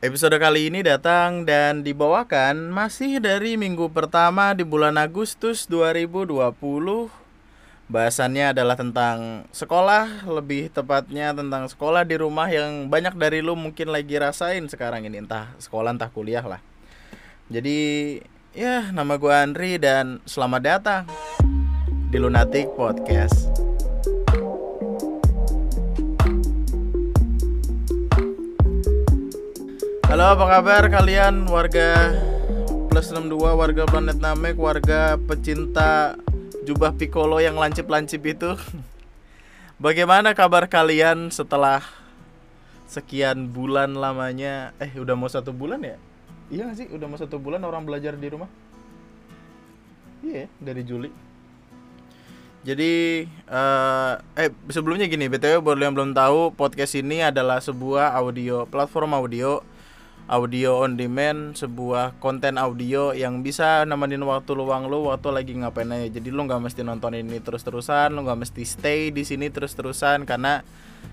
Episode kali ini datang dan dibawakan masih dari minggu pertama di bulan Agustus 2020 Bahasannya adalah tentang sekolah, lebih tepatnya tentang sekolah di rumah yang banyak dari lu mungkin lagi rasain sekarang ini. Entah sekolah entah kuliah lah. Jadi ya nama gue Andri dan selamat datang di Lunatic Podcast Halo apa kabar kalian? Warga plus 62 warga planet Namek warga pecinta jubah Piccolo yang lancip-lancip itu. Bagaimana kabar kalian setelah sekian bulan lamanya? Eh udah mau satu bulan ya? Iya sih? Udah mau satu bulan orang belajar di rumah? Iya yeah, dari Juli. Jadi uh, eh sebelumnya gini btw buat yang belum tahu podcast ini adalah sebuah audio platform audio audio on demand sebuah konten audio yang bisa nemenin waktu luang lu waktu lagi ngapain aja. Jadi lu nggak mesti nonton ini terus terusan lu nggak mesti stay di sini terus terusan karena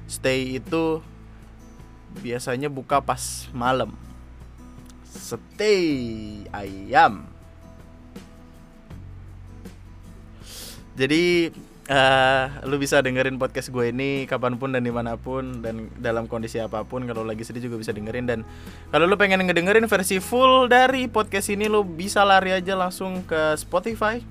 stay itu biasanya buka pas malam. Stay ayam. Jadi uh, lu bisa dengerin podcast gue ini kapan pun dan di mana pun dan dalam kondisi apa pun. Kalau lagi sedih juga bisa dengerin. Dan kalau lu pengen ngedengerin versi full dari podcast ini lu bisa lari aja langsung ke Spotify.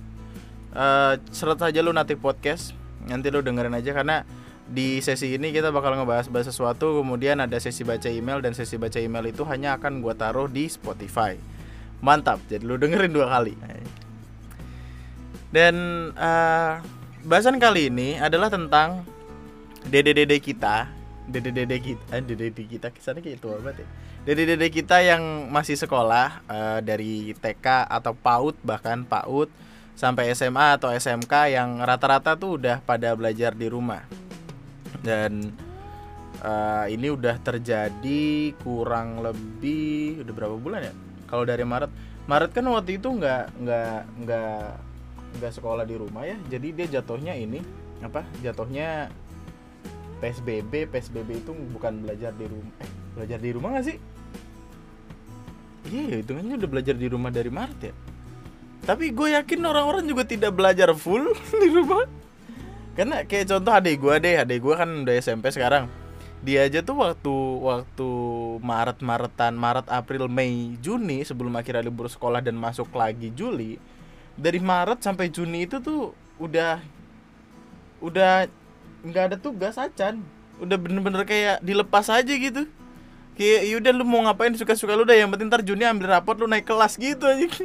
Uh, seret aja lu natik podcast. Nanti lu dengerin aja karena di sesi ini kita bakal ngebahas bahas sesuatu. Kemudian ada sesi baca email dan sesi baca email itu hanya akan gue taruh di Spotify. Mantap. Jadi lu dengerin dua kali. Dan uh, bahasan kali ini adalah tentang dede-dede kita dede-dede kita eh, dede-dede kita ke sana kayak itu apa ya. Dede-dede kita yang masih sekolah uh, dari TK atau PAUD bahkan PAUD sampai SMA atau SMK yang rata-rata tuh udah pada belajar di rumah. Dan uh, ini udah terjadi kurang lebih udah berapa bulan ya? Kalau dari Maret. Maret kan waktu itu nggak nggak nggak nggak sekolah di rumah ya jadi dia jatuhnya ini apa jatuhnya PSBB PSBB itu bukan belajar di rumah eh belajar di rumah nggak sih? Iya itu hitungannya udah belajar di rumah dari Maret ya. Tapi gue yakin orang-orang juga tidak belajar full di rumah. Karena kayak contoh adik gue deh adik gue kan udah SMP sekarang. Dia aja tuh waktu waktu Maret Maretan Maret April Mei Juni sebelum akhirnya libur sekolah dan masuk lagi Juli dari Maret sampai Juni itu tuh udah udah nggak ada tugas acan. Udah bener-bener kayak dilepas aja gitu. Kayak yaudah lu mau ngapain? Suka-suka lu dah. Yang penting ntar Juni ambil raport lu naik kelas gitu aja.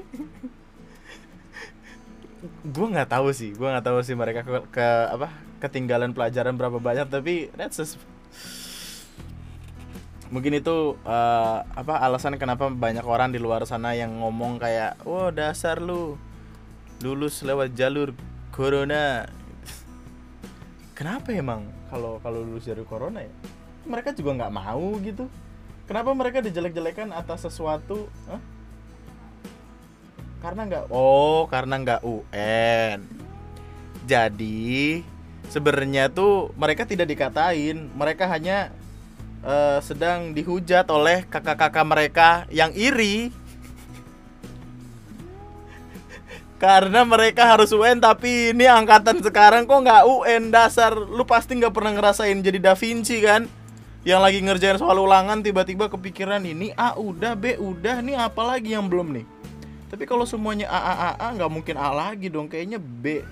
Gue nggak tahu sih gue nggak tahu sih mereka ke, ke apa ketinggalan pelajaran berapa banyak tapi that's just mungkin itu uh, apa alasan kenapa banyak orang di luar sana yang ngomong kayak oh, dasar lu lulus lewat jalur corona. Kenapa emang kalau kalau lulus jalur corona ya? Mereka juga nggak mau gitu. Kenapa mereka dijelek-jelekan atas sesuatu Hah? karena nggak oh karena nggak UN. Jadi sebenarnya tuh mereka tidak dikatain. Mereka hanya uh, sedang dihujat oleh kakak-kakak mereka yang iri karena mereka harus UN tapi ini angkatan sekarang kok nggak UN dasar lu pasti nggak pernah ngerasain jadi Da Vinci kan? Yang lagi ngerjain soal ulangan tiba-tiba kepikiran ini A udah B udah nih apa lagi yang belum nih? Tapi kalau semuanya A A A A nggak mungkin A lagi dong kayaknya B.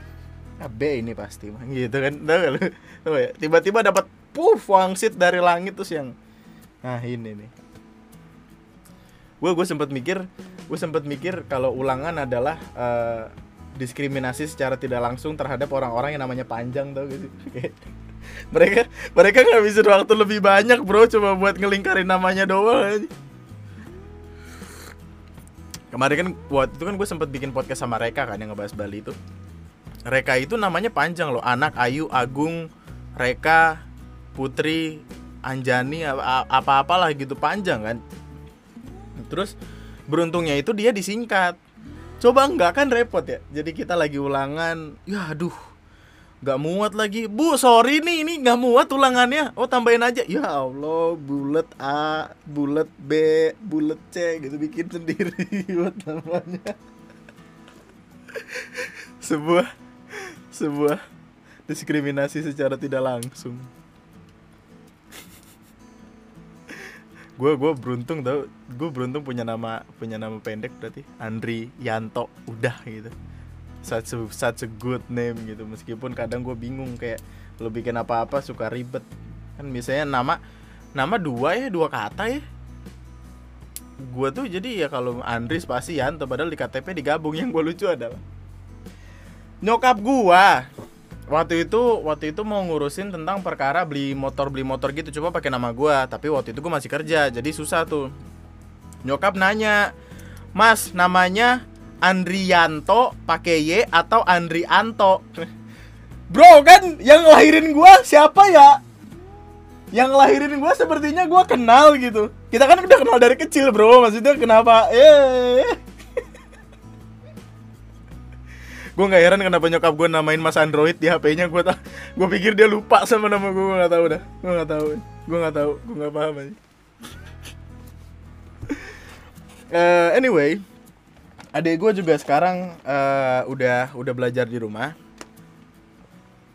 Nah, B ini pasti gitu kan? Ya? Tiba-tiba dapat puff wangsit dari langit terus yang nah ini nih gue gue sempat mikir gue sempat mikir kalau ulangan adalah uh, diskriminasi secara tidak langsung terhadap orang-orang yang namanya panjang tau gitu mereka mereka nggak bisa waktu lebih banyak bro coba buat ngelingkarin namanya doang kemarin kan waktu itu kan gue sempat bikin podcast sama Reka kan yang ngebahas Bali itu. Reka itu namanya panjang loh anak Ayu Agung Reka Putri Anjani apa-apalah gitu panjang kan terus beruntungnya itu dia disingkat. Coba enggak kan repot ya. Jadi kita lagi ulangan. Ya aduh. Gak muat lagi. Bu sorry nih ini gak muat tulangannya Oh tambahin aja. Ya Allah bulat A bulat B bulat C gitu. Bikin sendiri. Buat namanya. Sebuah Sebuah Diskriminasi secara tidak langsung gue gue beruntung tau gue beruntung punya nama punya nama pendek berarti Andri Yanto. Udah gitu. Such a, such a good name gitu. Meskipun kadang gue bingung kayak lo bikin apa-apa suka ribet. Kan misalnya nama nama dua ya dua kata ya. Gue tuh jadi ya kalau Andri spasi Yanto padahal di KTP digabung. Yang gue lucu adalah nyokap gue waktu itu waktu itu mau ngurusin tentang perkara beli motor beli motor gitu. Coba pakai nama gue tapi waktu itu gue masih kerja jadi susah tuh. Nyokap nanya mas namanya Andrianto pakai Y atau Andrianto? Bro kan yang lahirin gue siapa ya? Yang lahirin gue sepertinya gue kenal gitu. Kita kan udah kenal dari kecil bro. Maksudnya kenapa? Eh gue nggak heran kenapa nyokap gue namain Mas Android di HP-nya gue tak gue pikir dia lupa sama nama gue gue nggak tahu dah. Gue nggak tahu. Gue nggak tahu. Gue nggak paham aja. Uh, anyway adik gue juga sekarang uh, udah udah belajar di rumah.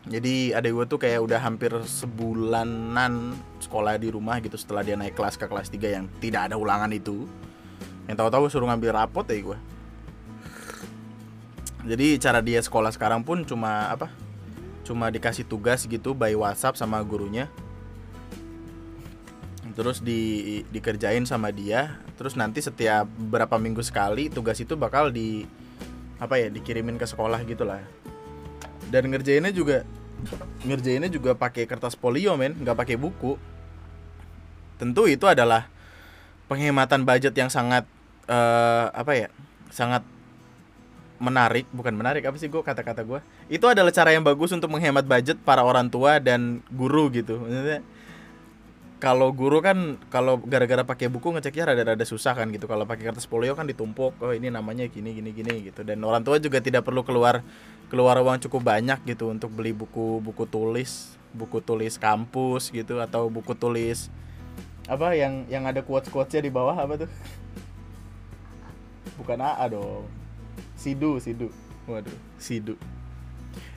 Jadi adik gue tuh kayak udah hampir sebulanan sekolah di rumah gitu setelah dia naik kelas ke kelas 3 yang tidak ada ulangan itu. Yang tahu-tahu suruh ngambil rapot ya gue jadi cara dia sekolah sekarang pun cuma apa? Cuma dikasih tugas gitu by WhatsApp sama gurunya. Terus di dikerjain sama dia. Terus nanti setiap berapa minggu sekali tugas itu bakal di apa ya dikirimin ke sekolah gitulah. Dan ngerjainnya juga ngerjainnya juga pakai kertas polio men. Nggak pakai buku. Tentu itu adalah penghematan budget yang sangat uh, apa ya sangat menarik bukan menarik apa sih gue kata-kata gue itu adalah cara yang bagus untuk menghemat budget para orang tua dan guru gitu. Maksudnya kalau guru kan kalau gara-gara pakai buku ngeceknya rada-rada susah kan gitu. Kalau pakai kertas polio kan ditumpuk oh ini namanya gini gini gini gitu. Dan orang tua juga tidak perlu keluar keluar uang cukup banyak gitu untuk beli buku buku tulis buku tulis kampus gitu atau buku tulis apa yang yang ada quotes quotesnya di bawah apa tuh? Bukan AA dong Sidu, Sidu. Waduh, Sidu.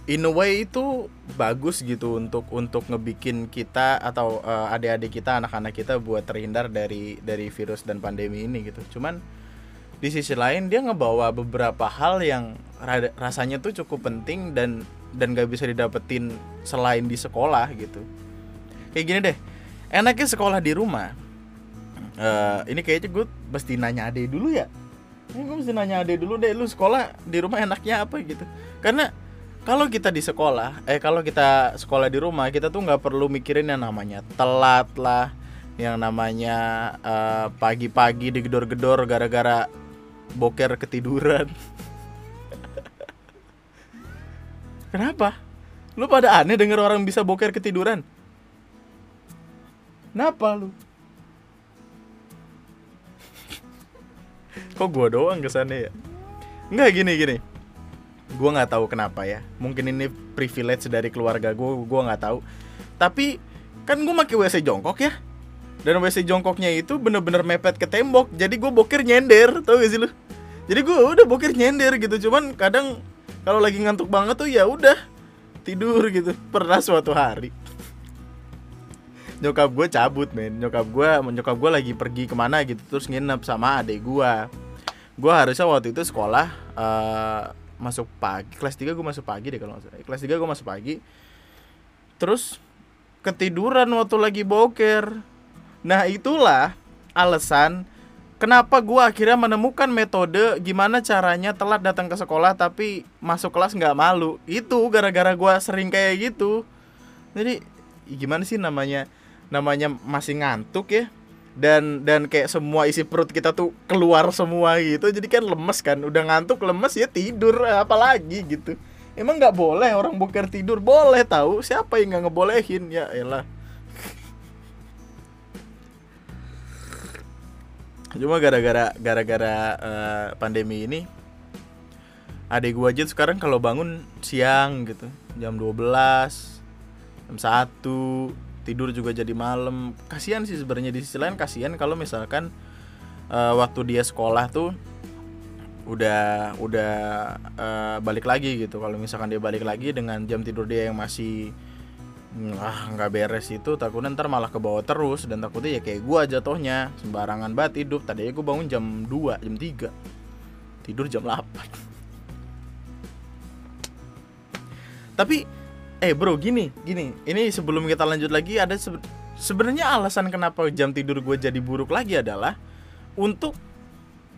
In a way itu bagus gitu untuk untuk ngebikin kita atau uh, adik-adik kita, anak-anak kita buat terhindar dari dari virus dan pandemi ini gitu. Cuman di sisi lain dia ngebawa beberapa hal yang rasanya tuh cukup penting dan dan gak bisa didapetin selain di sekolah gitu. Kayak gini deh, enaknya sekolah di rumah. Uh, ini kayaknya gue mesti nanya ade dulu ya ini gue mesti nanya ade dulu deh lu sekolah di rumah enaknya apa? Gitu. Karena kalau kita di sekolah eh kalau kita sekolah di rumah kita tuh nggak perlu mikirin yang namanya telat lah yang namanya uh, pagi-pagi digedor-gedor gara-gara boker ketiduran. Kenapa? Lu pada aneh denger orang bisa boker ketiduran? Kenapa lu kok gue doang kesannya ya? Nggak gini gini. Gue nggak tahu kenapa ya. Mungkin ini privilege dari keluarga gue gue nggak tahu. Tapi kan gue pakai wc jongkok ya. Dan wc jongkoknya itu bener-bener mepet ke tembok. Jadi gue bokir nyender tau gak sih lu? Jadi gue udah bokir nyender gitu. Cuman kadang kalau lagi ngantuk banget tuh ya udah tidur gitu. Pernah suatu hari nyokap gue cabut men. Nyokap gue nyokap gue lagi pergi ke mana gitu terus nginep sama adik gue gue harusnya waktu itu sekolah uh, masuk pagi. Kelas 3 gue masuk pagi deh kalau nggak kelas 3 gue masuk pagi. Terus ketiduran waktu lagi boker. Nah itulah alasan kenapa gue akhirnya menemukan metode gimana caranya telat datang ke sekolah tapi masuk kelas nggak malu. Itu gara-gara gue sering kayak gitu. Jadi gimana sih namanya namanya masih ngantuk ya. Dan dan kayak semua isi perut kita tuh keluar semua gitu. Jadi kan lemes kan. Udah ngantuk lemes ya tidur. Apalagi gitu. Emang nggak boleh orang boker tidur. Boleh tahu. Siapa yang nggak ngebolehin? Ya elah. Cuma gara-gara gara-gara uh, pandemi ini adik gua aja sekarang kalau bangun siang gitu. Jam 12 jam 1 tidur juga jadi malam. Kasihan sih sebenarnya di sisi lain kasihan kalau misalkan uh, waktu dia sekolah tuh udah udah uh, balik lagi gitu. Kalau misalkan dia balik lagi dengan jam tidur dia yang masih ah nggak beres itu takutnya ntar malah ke bawah terus dan takutnya ya kayak gua jatuhnya. Sembarangan banget hidup tadinya gua bangun jam 2 jam 3 tidur jam 8 tapi eh bro gini gini. Ini sebelum kita lanjut lagi ada sebe sebenarnya alasan kenapa jam tidur gue jadi buruk lagi adalah untuk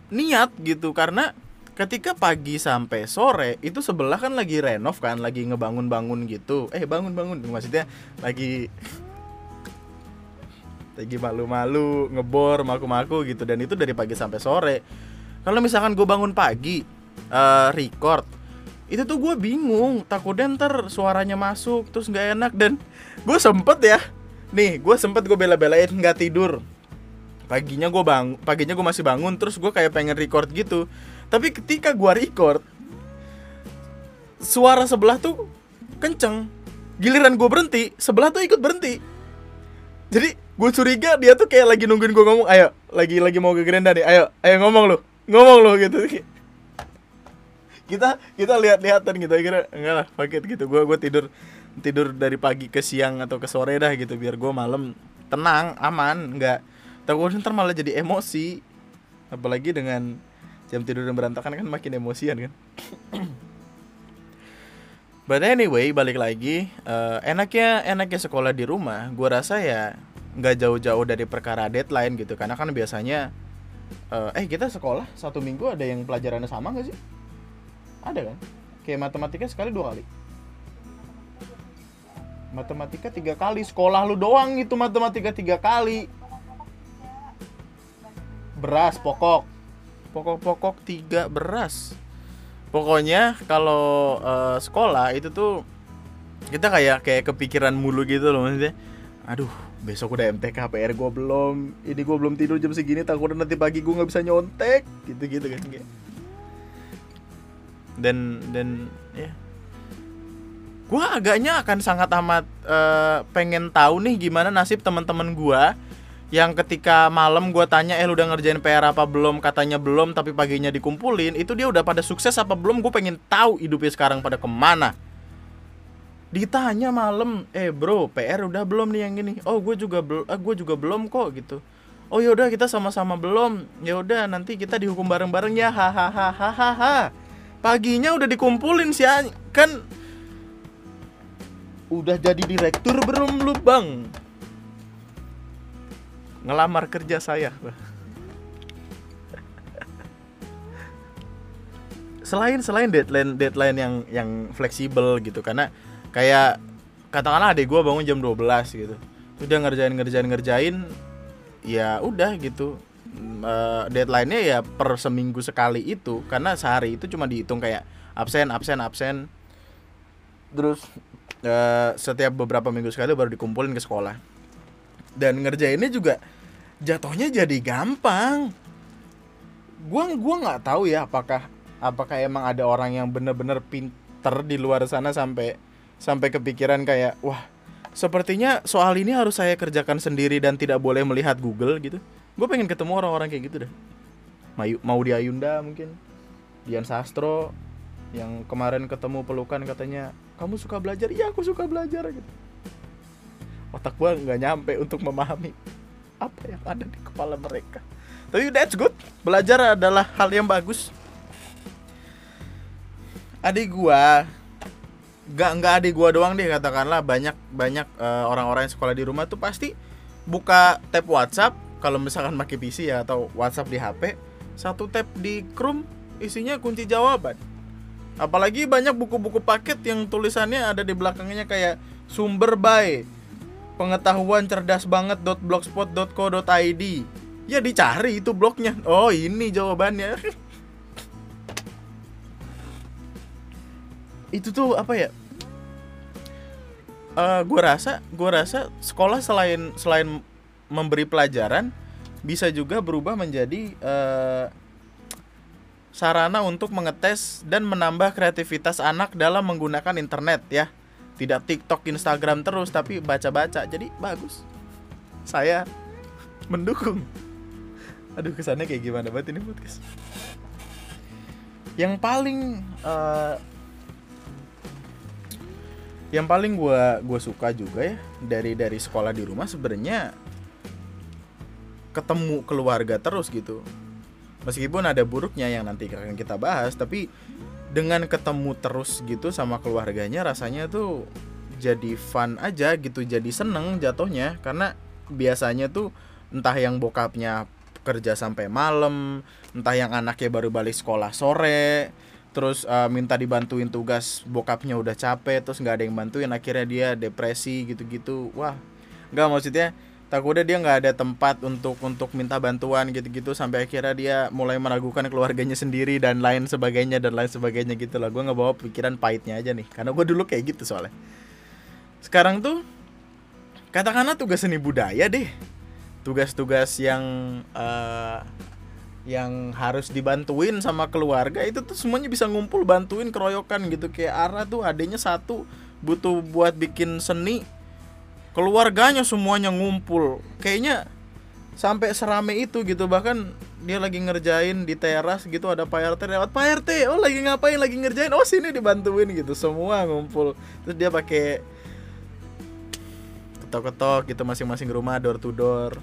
niat gitu. Karena ketika pagi sampai sore itu sebelah kan lagi renov kan lagi ngebangun-bangun gitu. Eh bangun-bangun maksudnya lagi lagi malu-malu ngebor maku-maku gitu. Dan itu dari pagi sampai sore. Kalau misalkan gue bangun pagi uh, record itu tuh gue bingung takutnya ntar suaranya masuk terus nggak enak. Dan gue sempet ya nih gue sempet gue bela-belain nggak tidur. Paginya gue bang paginya gue masih bangun terus gue kayak pengen record gitu. Tapi ketika gua record suara sebelah tuh kenceng. Giliran gue berhenti sebelah tuh ikut berhenti. Jadi gue curiga dia tuh kayak lagi nungguin gue ngomong ayo lagi lagi mau ke Grenda nih ayo ayo ngomong lu ngomong lu gitu kita kita lihat-lihatan gitu akhirnya enggak lah paket gitu. Gue gue tidur tidur dari pagi ke siang atau ke sore dah gitu biar gue malam tenang aman nggak takut ntar malah jadi emosi. Apalagi dengan jam tidur yang berantakan kan makin emosian kan. But anyway, balik lagi, uh, enaknya enaknya sekolah di rumah, gue rasa ya nggak jauh-jauh dari perkara deadline gitu, karena kan biasanya, uh, eh kita sekolah satu minggu ada yang pelajarannya sama nggak sih? Ada kan? Kayak matematika sekali dua kali. Matematika tiga kali, sekolah lu doang itu matematika tiga kali. Beras pokok, pokok-pokok tiga beras pokoknya kalau uh, sekolah itu tuh kita kayak kayak kepikiran mulu gitu loh maksudnya aduh besok udah MTK PR gue belum ini gue belum tidur jam segini takutnya nanti pagi gue nggak bisa nyontek gitu gitu kan kayak dan dan ya. Gue agaknya akan sangat amat uh, pengen tahu nih gimana nasib teman-teman gue yang ketika malam gue tanya eh lu udah ngerjain PR apa belum? Katanya belum tapi paginya dikumpulin itu dia udah pada sukses apa belum? Gue pengen tahu hidupnya sekarang pada ke mana. Ditanya malam eh bro PR udah belum nih yang ini? Oh gue juga belum eh, gue juga belum kok gitu. Oh yaudah kita sama-sama belum. Ya udah nanti kita dihukum bareng-bareng ya. Hahaha paginya udah dikumpulin sih kan udah jadi direktur belum lu bang? Ngelamar kerja saya. Selain selain deadline deadline yang yang fleksibel gitu karena kayak katakanlah adik gue bangun jam 12 gitu. Udah ngerjain ngerjain ngerjain ya udah gitu uh, deadline-nya ya per seminggu sekali itu karena sehari itu cuma dihitung kayak absen absen absen. Terus uh, setiap beberapa minggu sekali baru dikumpulin ke sekolah. Dan ngerjainnya juga jatuhnya jadi gampang. Gua gua nggak tahu ya apakah apakah emang ada orang yang bener-bener pinter di luar sana sampai sampai kepikiran kayak wah sepertinya soal ini harus saya kerjakan sendiri dan tidak boleh melihat Google gitu gue pengen ketemu orang-orang kayak gitu deh. Mau di Ayunda mungkin. Dian Sastro yang kemarin ketemu pelukan katanya kamu suka belajar? Iya aku suka belajar gitu. Otak gue nggak nyampe untuk memahami apa yang ada di kepala mereka. Tapi that's good. Belajar adalah hal yang bagus. Adik gua nggak nggak adik gua doang deh katakanlah banyak banyak uh, orang-orang yang sekolah di rumah tuh pasti buka tab WhatsApp kalau misalkan pakai PC ya atau WhatsApp di HP satu tab di Chrome isinya kunci jawaban. Apalagi banyak buku-buku paket yang tulisannya ada di belakangnya kayak sumber by pengetahuan cerdas banget .blogspot.co.id ya dicari itu blognya. Oh ini jawabannya. Itu tuh apa ya? Uh, eh, gue rasa gue rasa sekolah selain selain memberi pelajaran bisa juga berubah menjadi uh, sarana untuk mengetes dan menambah kreativitas anak dalam menggunakan internet ya. Tidak TikTok Instagram terus tapi baca-baca. Jadi bagus. Saya mendukung. Aduh kesannya kayak gimana banget ini podcast. Yang paling uh, yang paling gue gue suka juga ya dari dari sekolah di rumah sebenarnya ketemu keluarga terus gitu. Meskipun ada buruknya yang nanti akan kita bahas tapi dengan ketemu terus gitu sama keluarganya rasanya tuh jadi fun aja gitu jadi seneng jatuhnya. Karena biasanya tuh entah yang bokapnya kerja sampai malam entah yang anaknya baru balik sekolah sore terus uh, minta dibantuin tugas bokapnya udah capek terus nggak ada yang bantuin akhirnya dia depresi gitu-gitu. Wah nggak maksudnya takutnya dia nggak ada tempat untuk untuk minta bantuan gitu-gitu sampai akhirnya dia mulai meragukan keluarganya sendiri dan lain sebagainya dan lain sebagainya gitu lah. Gue nggak bawa pikiran pahitnya aja nih karena gue dulu kayak gitu soalnya. Sekarang tuh katakanlah tugas seni budaya deh. Tugas-tugas yang uh, yang harus dibantuin sama keluarga itu tuh semuanya bisa ngumpul bantuin keroyokan gitu. Kayak Ara tuh adanya satu butuh buat bikin seni keluarganya semuanya ngumpul. Kayaknya sampai serame itu gitu. Bahkan dia lagi ngerjain di teras gitu ada Pak RT lewat. Pak RT oh lagi ngapain? Lagi ngerjain? Oh sini dibantuin gitu. Semua ngumpul. Terus dia pakai ketok-ketok gitu masing-masing rumah door to door.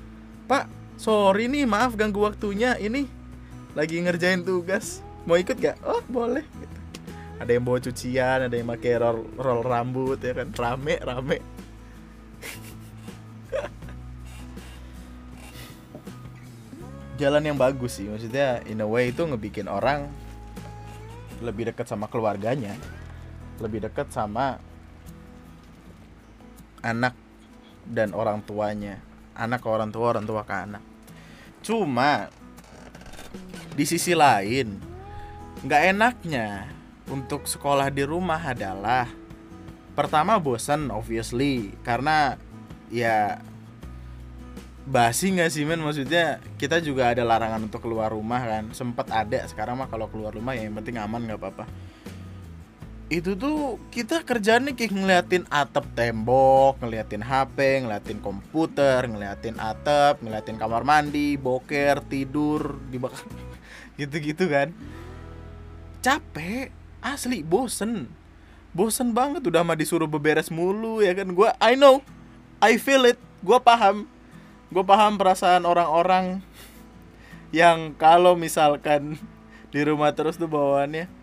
Pak sorry nih maaf ganggu waktunya. Ini lagi ngerjain tugas. Mau ikut gak? Oh boleh. Gitu. ada yang bawa cucian ada yang pakai roll, roll rambut ya kan? Rame rame jalan yang bagus sih maksudnya in a way itu ngebikin orang lebih dekat sama keluarganya lebih dekat sama anak dan orang tuanya. Anak ke orang tua orang tua ke anak. Cuma di sisi lain nggak enaknya untuk sekolah di rumah adalah pertama bosan obviously karena ya basi nggak sih men maksudnya kita juga ada larangan untuk keluar rumah kan sempat ada sekarang mah kalau keluar rumah ya yang penting aman nggak apa-apa itu tuh kita kerjaan nih kayak ngeliatin atap tembok, ngeliatin HP, ngeliatin komputer, ngeliatin atap, ngeliatin kamar mandi, boker, tidur, dibakar gitu-gitu kan. Capek, asli bosen. Bosen banget udah mah disuruh beberes mulu ya kan. Gua I know, I feel it, gua paham. Gua paham perasaan orang-orang yang kalau misalkan di rumah terus tuh bawaannya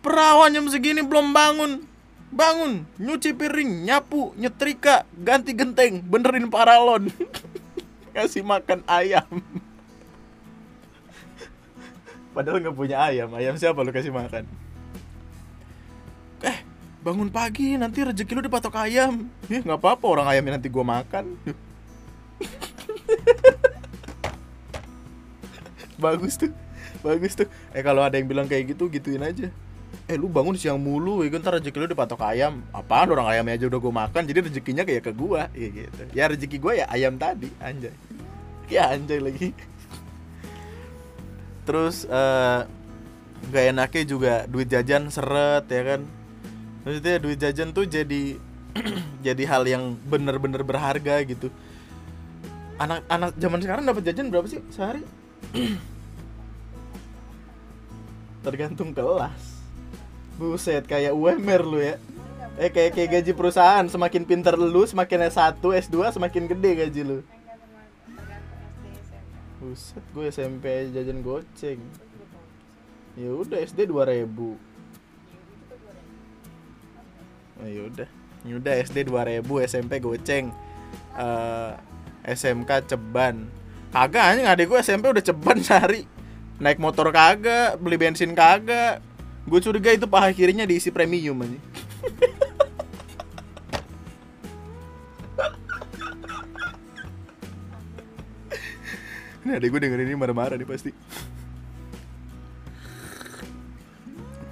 Perawan jam segini belum bangun. Bangun, nyuci piring, nyapu, nyetrika, ganti genteng, benerin paralon. Kasih makan ayam. Padahal nggak punya ayam. Ayam siapa lu kasih makan? Eh, bangun pagi nanti rezeki lu dipatok ayam. Ya nggak apa-apa orang ayamnya nanti gua makan. bagus tuh bagus tuh. Eh kalau ada yang bilang kayak gitu gituin aja. Eh lu bangun siang mulu ya ntar rezeki lu dipatok ayam. Apaan orang ayamnya aja udah gue makan jadi rezekinya kayak ke gue ya gitu. Ya rezeki gue ya ayam tadi anjay. Ya anjay lagi. Terus uh, gak enaknya juga duit jajan seret ya kan maksudnya duit jajan tuh jadi jadi hal yang bener-bener berharga gitu anak-anak zaman sekarang dapat jajan berapa sih sehari tergantung kelas Buset, kayak UMR lu ya. Eh kayak kayak gaji perusahaan, semakin pinter lu, semakin S1, S2 semakin gede gaji lu. Buset, gue SMP jajan goceng. Ya udah SD 2000. Oh, ya udah. Ya udah SD 2000, SMP goceng. Uh, eh, SMK ceban. Kagak anjing adik gue SMP udah ceban sehari. Naik motor kagak, beli bensin kagak, Gue curiga itu paha kirinya diisi premium aja. Ini ada gue dengerin ini marah-marah nih pasti.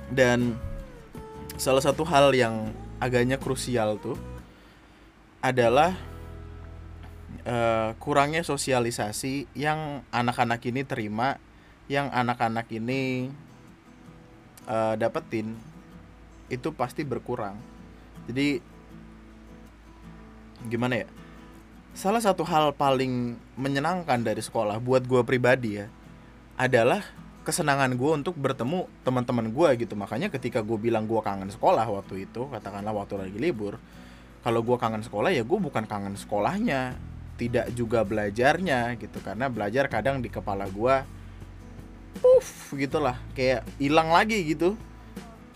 Dan salah satu hal yang agaknya krusial tuh adalah uh, kurangnya sosialisasi yang anak-anak ini terima, yang anak-anak ini uh, dapetin itu pasti berkurang. Jadi gimana ya? Salah satu hal paling menyenangkan dari sekolah buat gue pribadi ya adalah kesenangan gue untuk bertemu teman-teman gue gitu. Makanya ketika gue bilang gue kangen sekolah waktu itu katakanlah waktu lagi libur kalau gue kangen sekolah ya gue bukan kangen sekolahnya tidak juga belajarnya gitu. Karena belajar kadang di kepala gue puff gitulah kayak hilang lagi gitu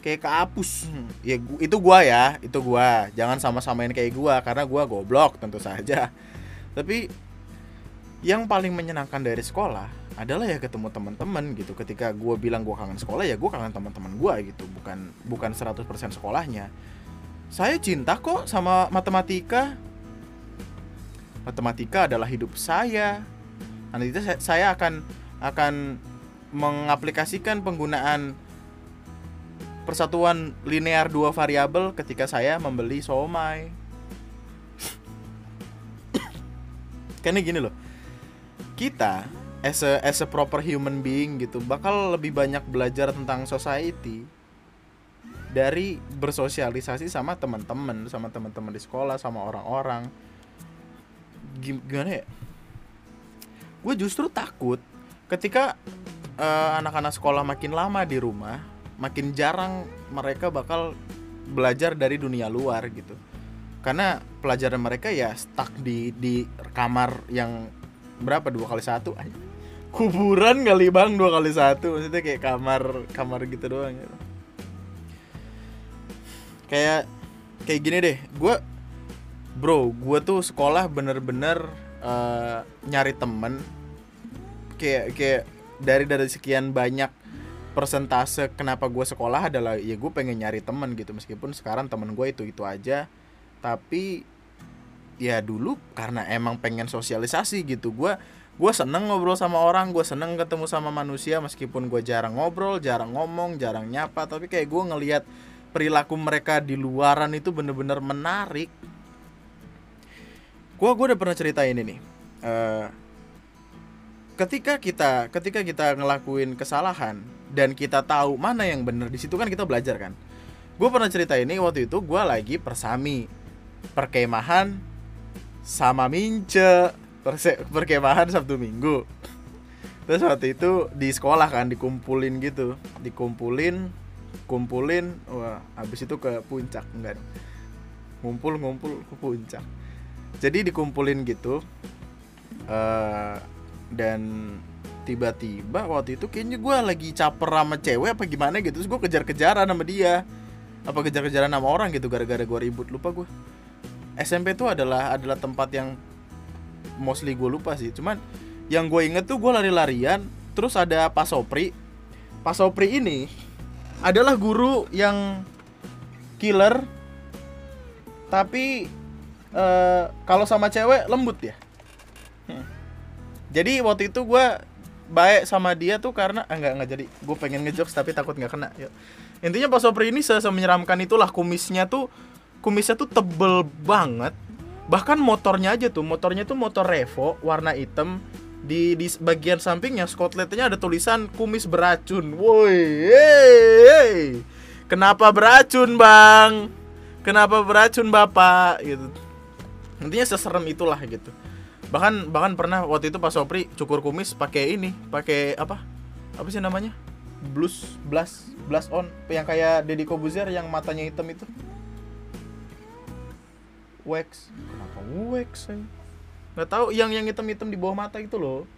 kayak kehapus. Ya itu gua ya itu gua. Jangan sama-samain kayak gua karena gua goblok tentu saja. Tapi yang paling menyenangkan dari sekolah adalah ya ketemu teman-teman gitu. Ketika gua bilang gua kangen sekolah ya gua kangen teman-teman gua gitu. Bukan bukan 100% sekolahnya. Saya cinta kok sama matematika. Matematika adalah hidup saya. Nanti saya akan akan mengaplikasikan penggunaan persatuan linear dua variabel ketika saya membeli somai. Karena gini loh. Kita as a, as a proper human being gitu bakal lebih banyak belajar tentang society dari bersosialisasi sama teman-teman, sama teman-teman di sekolah, sama orang-orang. Gimana ya? Gue justru takut ketika eh, anak-anak uh, sekolah makin lama di rumah makin jarang mereka bakal belajar dari dunia luar gitu karena pelajaran mereka ya stuck di di kamar yang berapa dua kali satu aja kuburan kali bang dua kali satu. Maksudnya kayak kamar kamar gitu doang gitu. Kayak kayak gini deh. Gue bro gue tuh sekolah bener-bener uh, nyari temen. Kayak kayak dari dari sekian banyak persentase kenapa gue sekolah adalah ya gue pengen nyari temen gitu. Meskipun sekarang temen gue itu itu aja. Tapi ya dulu karena emang pengen sosialisasi gitu. Gue gue seneng ngobrol sama orang gue seneng ketemu sama manusia meskipun gue jarang ngobrol jarang ngomong jarang nyapa. Tapi kayak gue ngelihat perilaku mereka di luaran itu bener-bener menarik. Gue gue udah pernah ceritain ini nih. Uh, ketika kita ketika kita ngelakuin kesalahan dan kita tahu mana yang benar di situ kan kita belajar kan. Gue pernah cerita ini waktu itu gue lagi persami perkemahan sama mince Perkemahan sabtu minggu. Terus waktu itu di sekolah kan dikumpulin gitu. Dikumpulin kumpulin wah habis itu ke puncak enggak. Ngumpul ngumpul ke puncak. Jadi dikumpulin gitu uh, dan tiba-tiba waktu itu kayaknya gue lagi caper sama cewek apa gimana gitu. Terus gue kejar-kejaran sama dia. Apa kejar-kejaran sama orang gitu gara-gara gue ribut lupa gue SMP tuh adalah adalah tempat yang mostly gue lupa sih. Cuman yang gue inget tuh gue lari-larian terus ada Pak Sopri. Pak Sopri ini adalah guru yang killer tapi uh, kalau sama cewek lembut ya. Jadi waktu itu gue baik sama dia tuh karena ah, enggak enggak jadi. Gue pengen ngejokes tapi takut nggak kena ya intinya Pak Sopri ini se menyeramkan itulah kumisnya tuh kumisnya tuh tebel banget bahkan motornya aja tuh motornya tuh motor Revo warna hitam. Di di bagian sampingnya skotletnya ada tulisan kumis beracun. Woi kenapa beracun bang? Kenapa beracun bapak? Gitu. Intinya seserem itulah gitu. Bahkan bahkan pernah waktu itu pas Sopri cukur kumis pakai ini pakai apa? Apa sih namanya? Blues blast blast on yang kayak Deddy Kobuzer yang matanya hitam itu. Wax wax nggak tahu yang yang hitam hitam di bawah mata itu loh.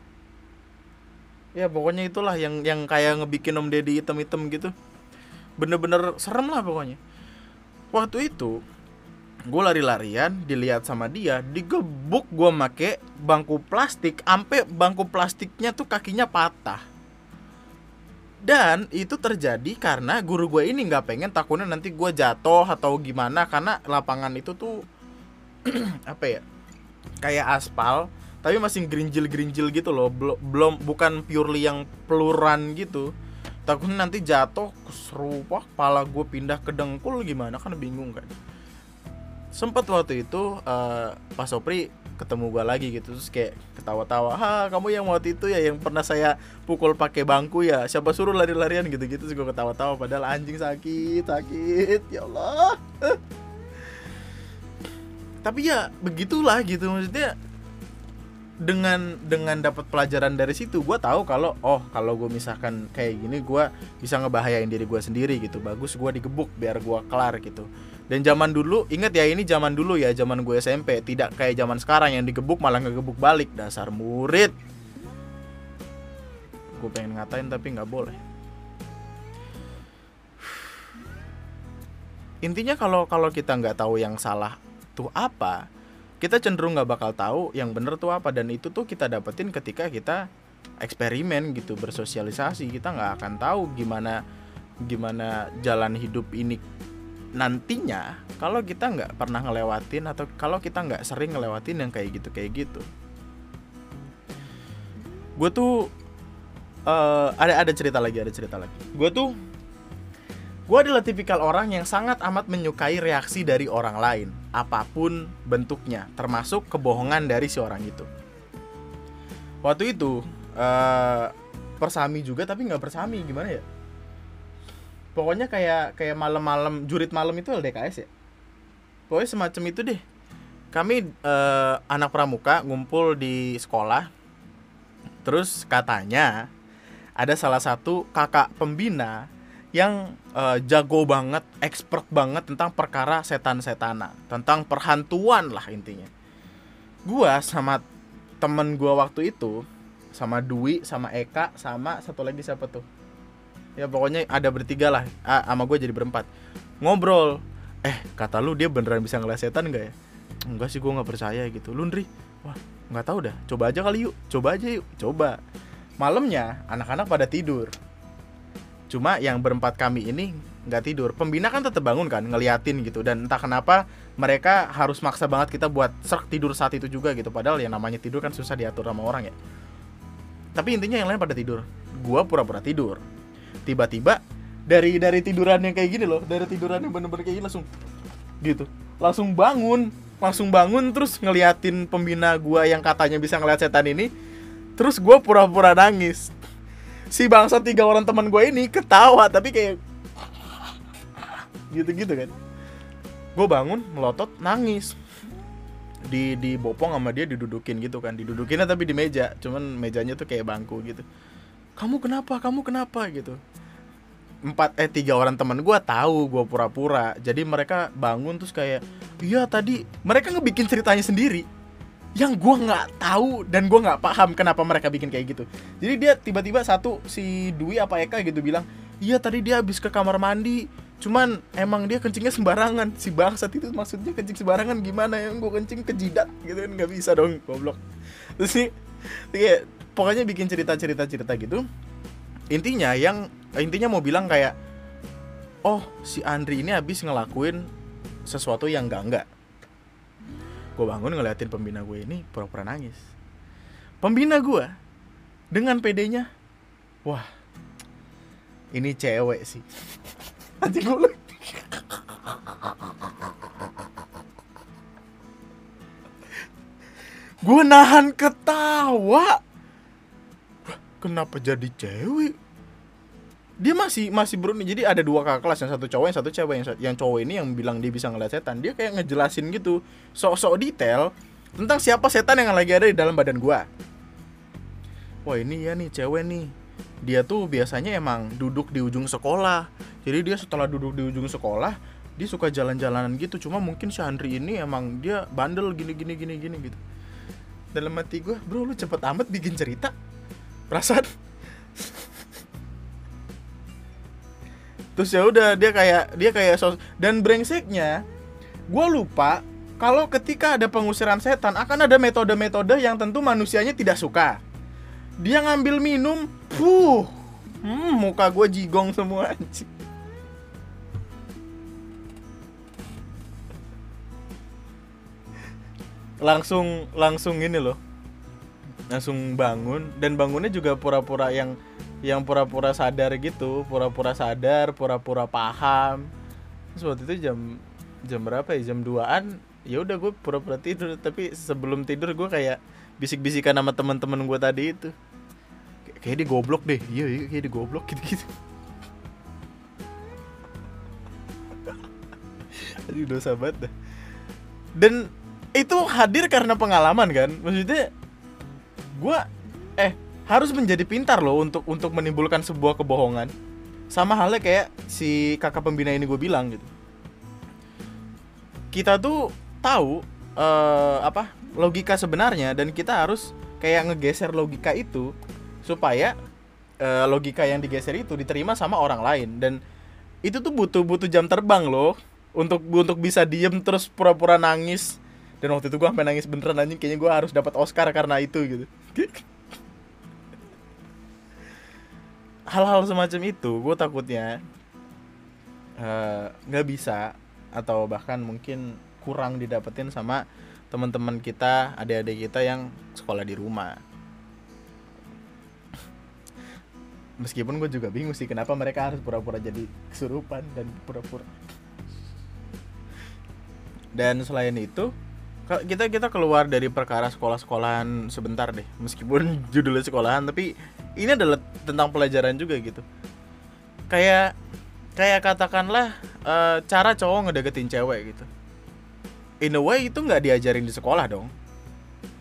Ya pokoknya itulah yang yang kayak ngebikin Om Deddy hitam hitam gitu. Bener-bener serem lah pokoknya. Waktu itu gue lari-larian dilihat sama dia digebuk gue make bangku plastik ampe bangku plastiknya tuh kakinya patah. Dan itu terjadi karena guru gue ini nggak pengen takutnya nanti gue jatuh atau gimana karena lapangan itu tuh apa ya? Kayak aspal tapi masih gerinjil-gerinjil gitu loh. Belum bukan purely yang peluran gitu. Takutnya nanti jatuh serupa kepala gue pindah ke dengkul gimana? Kan bingung kan. Sempet waktu itu uh, Pak Sopri ketemu gue lagi gitu terus kayak ketawa-tawa ha kamu yang waktu itu ya yang pernah saya pukul pakai bangku ya? Siapa suruh lari-larian? Gitu-gitu terus gue ketawa-tawa padahal anjing sakit sakit ya Allah tapi ya begitulah gitu maksudnya. Dengan dengan dapat pelajaran dari situ gue tahu kalau oh kalau gue misalkan kayak gini gue bisa ngebahayain diri gue sendiri gitu. Bagus gue digebuk biar gue kelar gitu. Dan zaman dulu inget ya ini zaman dulu ya zaman gue SMP tidak kayak zaman sekarang yang digebuk malah ngegebuk balik. Dasar murid. Gue pengen ngatain tapi nggak boleh. Intinya kalau kalau kita nggak tahu yang salah tuh apa? Kita cenderung nggak bakal tahu yang bener tuh apa dan itu tuh kita dapetin ketika kita eksperimen gitu bersosialisasi. Kita nggak akan tahu gimana gimana jalan hidup ini nantinya kalau kita nggak pernah ngelewatin atau kalau kita nggak sering ngelewatin yang kayak gitu kayak gitu. Gue tuh uh, ada ada cerita lagi ada cerita lagi. Gue tuh Gue adalah tipikal orang yang sangat amat menyukai reaksi dari orang lain, apa pun bentuknya, termasuk kebohongan dari si orang itu. Waktu itu, uh, persami juga tapi nggak persami, gimana ya? Pokoknya kayak kayak malam-malam jurit malam itu LDKS ya. Pokoknya semacam itu deh. Kami uh, anak pramuka ngumpul di sekolah. Terus katanya ada salah satu kakak pembina yang uh, jago banget, expert banget tentang perkara setan-setanan, tentang perhantuan lah intinya. Gua sama temen gua waktu itu, sama Dwi, sama Eka, sama satu lagi siapa tuh? Ya pokoknya ada bertiga lah, ah, sama gue jadi berempat. Ngobrol, eh kata lu dia beneran bisa ngeliat setan gak ya? Enggak sih gue nggak percaya gitu. Lundri, wah nggak tahu dah. Coba aja kali yuk, coba aja yuk, coba. Malamnya anak-anak pada tidur, cuma yang berempat kami ini nggak tidur. Pembina kan tetap bangun kan ngeliatin gitu. Dan entah kenapa mereka harus maksa banget kita buat serk tidur saat itu juga gitu. Padahal yang namanya tidur kan susah diatur sama orang ya. Tapi intinya yang lain pada tidur. Gua pura-pura tidur. Tiba-tiba dari dari tiduran yang kayak gini loh dari tiduran yang bener-bener kayak gini langsung gitu. Langsung bangun langsung bangun terus ngeliatin pembina gua yang katanya bisa ngeliat setan ini. Terus gua pura-pura nangis si bangsa tiga orang teman gue ini ketawa tapi kayak gitu-gitu kan. Gue bangun melotot nangis. Di di bopong sama dia didudukin gitu kan. Didudukinnya tapi di meja cuman mejanya tuh kayak bangku gitu. Kamu kenapa? Kamu kenapa? Gitu. Empat eh tiga orang teman gue tahu gue pura-pura. Jadi mereka bangun terus kayak iya tadi. Mereka ngebikin ceritanya sendiri yang gue nggak tahu dan gue nggak paham kenapa mereka bikin kayak gitu. Jadi dia tiba-tiba satu si Dwi apa Eka gitu bilang iya tadi dia habis ke kamar mandi cuman emang dia kencingnya sembarangan si bangsat itu maksudnya kencing sembarangan gimana yang gue kencing ke jidat gitu kan nggak bisa dong goblok. Terus sih kayak pokoknya bikin cerita-cerita cerita gitu. Intinya yang intinya mau bilang kayak oh si Andri ini habis ngelakuin sesuatu yang enggak enggak gue bangun ngeliatin pembina gue ini pura-pura nangis. Pembina gue dengan pedenya wah ini cewek sih. Nanti gue gue nahan ketawa. Kenapa jadi cewek dia masih masih berani jadi ada dua kakak kelas yang satu cowok yang satu cewek. Yang yang cowok ini yang bilang dia bisa ngeliat setan dia kayak ngejelasin gitu. Sok-sok detail tentang siapa setan yang lagi ada di dalam badan gua. Wah ini ya nih cewek nih. Dia tuh biasanya emang duduk di ujung sekolah. Jadi dia setelah duduk di ujung sekolah dia suka jalan-jalanan gitu. Cuma mungkin si Andri ini emang dia bandel gini gini gini gini gitu. Dalam hati gue bro lu cepet amat bikin cerita? Perasaan terus ya udah dia kayak dia kayak sos dan brengseknya gue lupa kalau ketika ada pengusiran setan akan ada metode-metode yang tentu manusianya tidak suka. Dia ngambil minum puh hmm, muka gue jigong semua anjing. Langsung langsung ini loh. Langsung bangun dan bangunnya juga pura-pura yang yang pura-pura sadar gitu pura-pura sadar pura-pura paham. Terus itu jam jam berapa ya? Jam 2an ya udah gue pura-pura tidur. Tapi sebelum tidur gue kayak bisik-bisikan sama teman-teman gue tadi itu. Kayak dia goblok deh. Iya iya kayak dia goblok gitu gitu aduh dosa banget dah. Dan itu hadir karena pengalaman kan? Maksudnya gue eh harus menjadi pintar loh untuk untuk menimbulkan sebuah kebohongan. Sama halnya kayak si kakak pembina ini gue bilang gitu. Kita tuh tahu uh, apa logika sebenarnya dan kita harus kayak ngegeser logika itu supaya uh, logika yang digeser itu diterima sama orang lain. Dan itu tuh butuh butuh jam terbang loh untuk untuk bisa diem terus pura-pura nangis. Dan waktu itu gue sampai nangis beneran anjing kayaknya gue harus dapat Oscar karena itu gitu hal-hal semacam itu gue takutnya eh, nggak uh, bisa atau bahkan mungkin kurang didapetin sama teman-teman kita adik-adik kita yang sekolah di rumah. Meskipun gue juga bingung sih kenapa mereka harus pura-pura jadi kesurupan dan pura-pura. Dan selain itu kita kita keluar dari perkara sekolah-sekolahan sebentar deh. Meskipun judulnya sekolahan tapi ini adalah tentang pelajaran juga gitu. Kayak kayak katakanlah uh, cara cowok ngedeketin cewek gitu. In a way itu nggak diajarin di sekolah dong.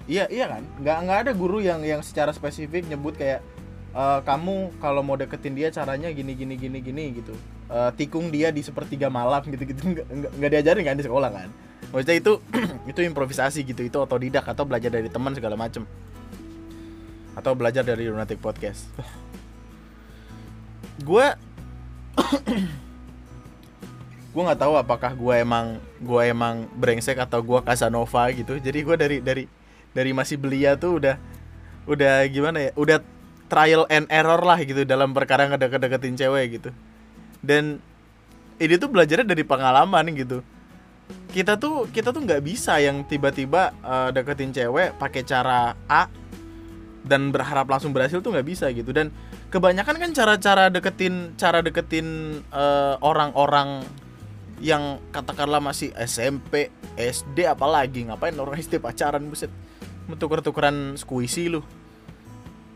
Iya iya kan? Nggak nggak ada guru yang yang secara spesifik nyebut kayak uh, kamu kalau mau deketin dia caranya gini gini gini gini gitu. Uh, tikung dia di sepertiga malam gitu gitu. Nggak nggak diajarin kan di sekolah kan? Maksudnya itu itu improvisasi gitu itu otodidak atau belajar dari teman segala macem atau belajar dari lunatic podcast. Gue gue nggak tahu apakah gue emang gue emang brengsek atau gue Casanova gitu. Jadi gue dari dari dari masih belia tuh udah udah gimana ya udah trial and error lah gitu dalam perkara ngedeket-deketin cewek gitu. Dan ini tuh belajarnya dari pengalaman gitu. Kita tuh kita tuh nggak bisa yang tiba-tiba uh, deketin cewek pakai cara A dan berharap langsung berhasil tuh nggak bisa gitu. Dan kebanyakan kan cara-cara deketin cara deketin uh, orang-orang yang katakanlah masih SMP SD apalagi ngapain orang SD pacaran buset. Tuker-tukeran squishy lu.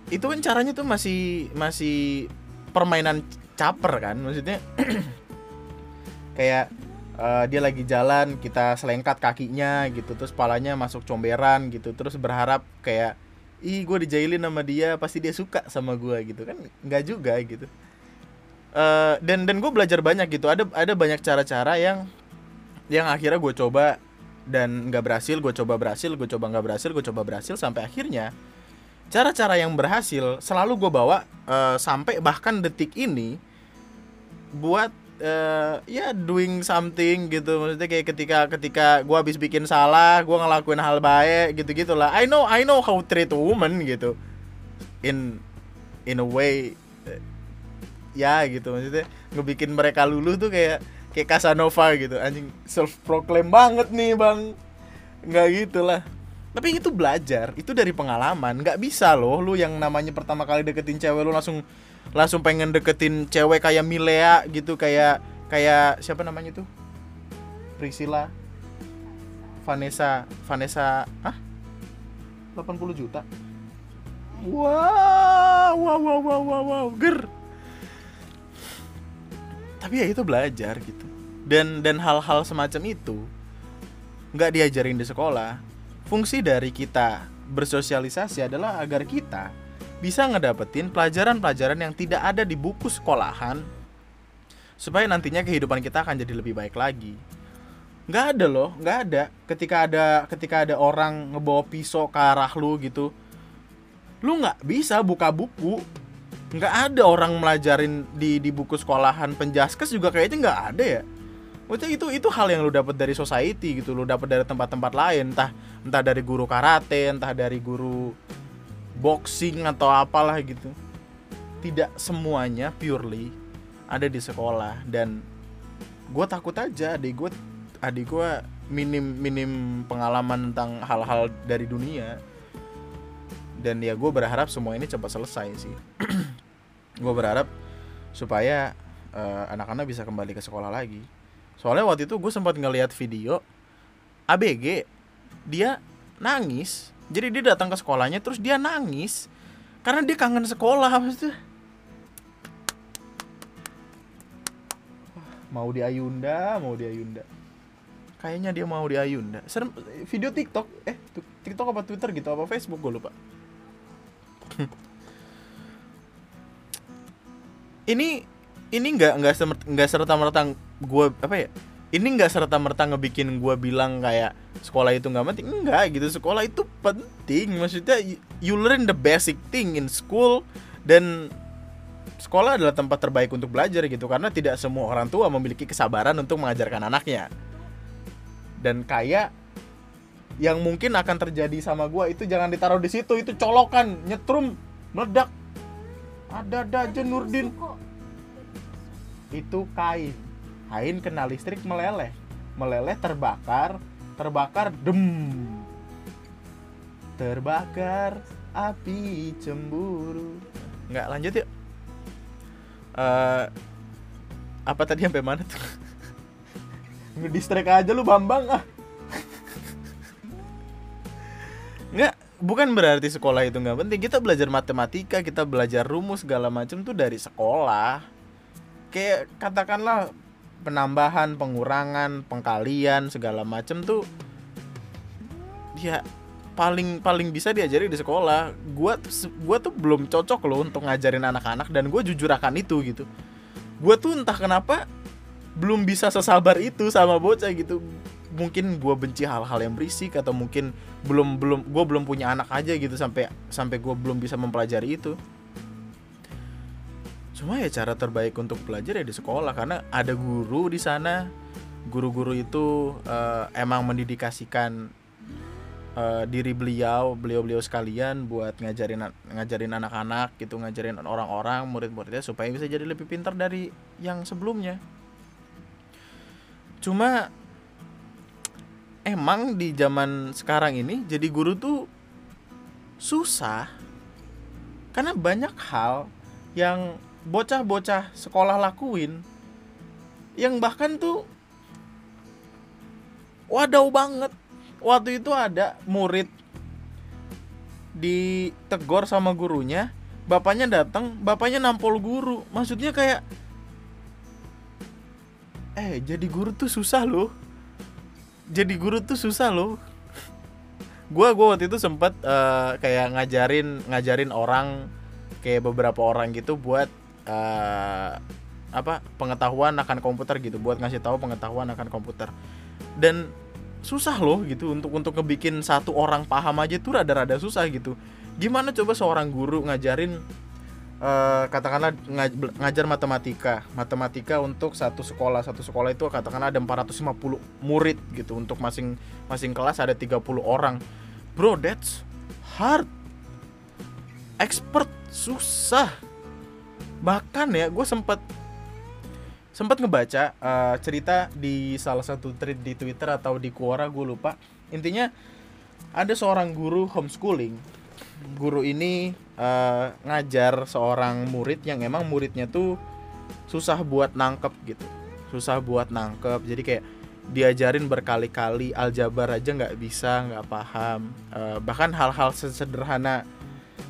Itu kan caranya tuh masih masih permainan caper kan maksudnya. Kayak uh, dia lagi jalan kita selengkat kakinya gitu terus palanya masuk comberan gitu terus berharap kayak ih gue dijailin sama dia pasti dia suka sama gue gitu kan? Nggak juga gitu. Uh, dan dan gue belajar banyak gitu. Ada ada banyak cara-cara yang yang akhirnya gue coba dan nggak berhasil gue coba berhasil gue coba nggak berhasil gue coba berhasil sampai akhirnya cara-cara yang berhasil selalu gue bawa uh, sampai bahkan detik ini buat uh, ya doing something gitu. Maksudnya kayak ketika ketika gue habis bikin salah gue ngelakuin hal baik gitu gitulah I know I know how treat a woman gitu. In in a way uh, ya gitu. Maksudnya ngebikin mereka luluh tuh kayak kayak Casanova gitu. Anjing self proclaim banget nih bang. Nggak gitulah. Tapi itu belajar itu dari pengalaman. Nggak bisa loh lu yang namanya pertama kali deketin cewek lu langsung langsung pengen deketin cewek kayak Milea gitu kayak kayak siapa namanya tuh? Priscilla. Vanessa Vanessa ah 80 juta. Wow wow wow wow wow, wow. ger. Tapi ya itu belajar gitu. Dan dan hal-hal semacam itu nggak diajarin di sekolah. Fungsi dari kita bersosialisasi adalah agar kita bisa ngedapetin pelajaran-pelajaran yang tidak ada di buku sekolahan. Supaya nantinya kehidupan kita akan jadi lebih baik lagi. Nggak ada loh nggak ada. Ketika ada ketika ada orang ngebawa pisau ke arah lu gitu lu nggak bisa buka buku. Nggak ada orang melajarin di di buku sekolahan penjaskes juga kayaknya nggak ada ya. Maksudnya itu itu hal yang lu dapat dari society gitu, lu dapat dari tempat-tempat lain, entah entah dari guru karate, entah dari guru boxing atau apalah gitu. Tidak semuanya purely ada di sekolah dan gue takut aja adik gue adik gue minim minim pengalaman tentang hal-hal dari dunia. Dan ya gue berharap semua ini cepat selesai sih. Gue berharap supaya uh, anak-anak bisa kembali ke sekolah lagi. Soalnya waktu itu gue sempat ngeliat video ABG dia nangis jadi dia datang ke sekolahnya terus dia nangis. Karena dia kangen sekolah maksudnya. Mau di Ayunda mau di Ayunda. Kayaknya dia mau di Ayunda. Serem video TikTok eh TikTok apa Twitter gitu apa Facebook gue lupa. Ini ini nggak nggak nggak serta merta gue apa ya ini nggak serta merta ngebikin gue bilang kayak sekolah itu nggak penting. Enggak gitu. Sekolah itu penting. Maksudnya you learn the basic thing in school. Dan sekolah adalah tempat terbaik untuk belajar gitu. Karena tidak semua orang tua memiliki kesabaran untuk mengajarkan anaknya. Dan kayak yang mungkin akan terjadi sama gue itu jangan ditaruh di situ. Itu colokan nyetrum meledak. Ada ada aja Nurdin. Itu kain kain kena listrik meleleh. Meleleh terbakar terbakar dem. Terbakar api cemburu. Nggak lanjut yuk. Uh, apa tadi sampai mana tuh? Ngedistrek aja lu Bambang ah. Nggak bukan berarti sekolah itu nggak penting. Kita belajar matematika kita belajar rumus segala macam tuh dari sekolah. Kayak katakanlah penambahan pengurangan pengkalian segala macam tuh ya paling paling bisa diajari di sekolah. Gua gua tuh belum cocok loh untuk ngajarin anak-anak dan gue jujur akan itu gitu. Gue tuh entah kenapa belum bisa sesabar itu sama bocah gitu. Mungkin gue benci hal-hal yang berisik atau mungkin belum belum gue belum punya anak aja gitu sampai sampai gue belum bisa mempelajari itu cuma ya cara terbaik untuk belajar ya di sekolah karena ada guru di sana. Guru-guru itu uh, emang mendidikasikan uh, diri beliau beliau-beliau sekalian buat ngajarin ngajarin anak-anak gitu ngajarin orang-orang murid-muridnya supaya bisa jadi lebih pintar dari yang sebelumnya. Cuma emang di zaman sekarang ini jadi guru tuh susah karena banyak hal yang bocah-bocah sekolah lakuin yang bahkan tuh wadaw banget. Waktu itu ada murid ditegor sama gurunya bapaknya datang bapaknya nampol guru. Maksudnya kayak eh jadi guru tuh susah loh. Jadi guru tuh susah loh. Gue gue waktu itu sempet uh, kayak ngajarin ngajarin orang kayak beberapa orang gitu buat uh, apa pengetahuan akan komputer gitu buat ngasih tahu pengetahuan akan komputer. Dan susah loh gitu untuk untuk ngebikin satu orang paham aja tuh rada-rada susah gitu. Gimana coba seorang guru ngajarin uh, katakanlah ngajar matematika. Matematika untuk satu sekolah satu sekolah itu katakanlah ada 450 murid gitu. Untuk masing masing kelas ada 30 orang. Bro that's hard. Expert susah bahkan ya gue sempet sempat ngebaca uh, cerita di salah satu thread di Twitter atau di Quora gue lupa. Intinya ada seorang guru homeschooling. Guru ini uh, ngajar seorang murid yang emang muridnya tuh susah buat nangkep gitu. Susah buat nangkep. Jadi kayak diajarin berkali-kali aljabar aja nggak bisa nggak paham. Uh, bahkan hal-hal sesederhana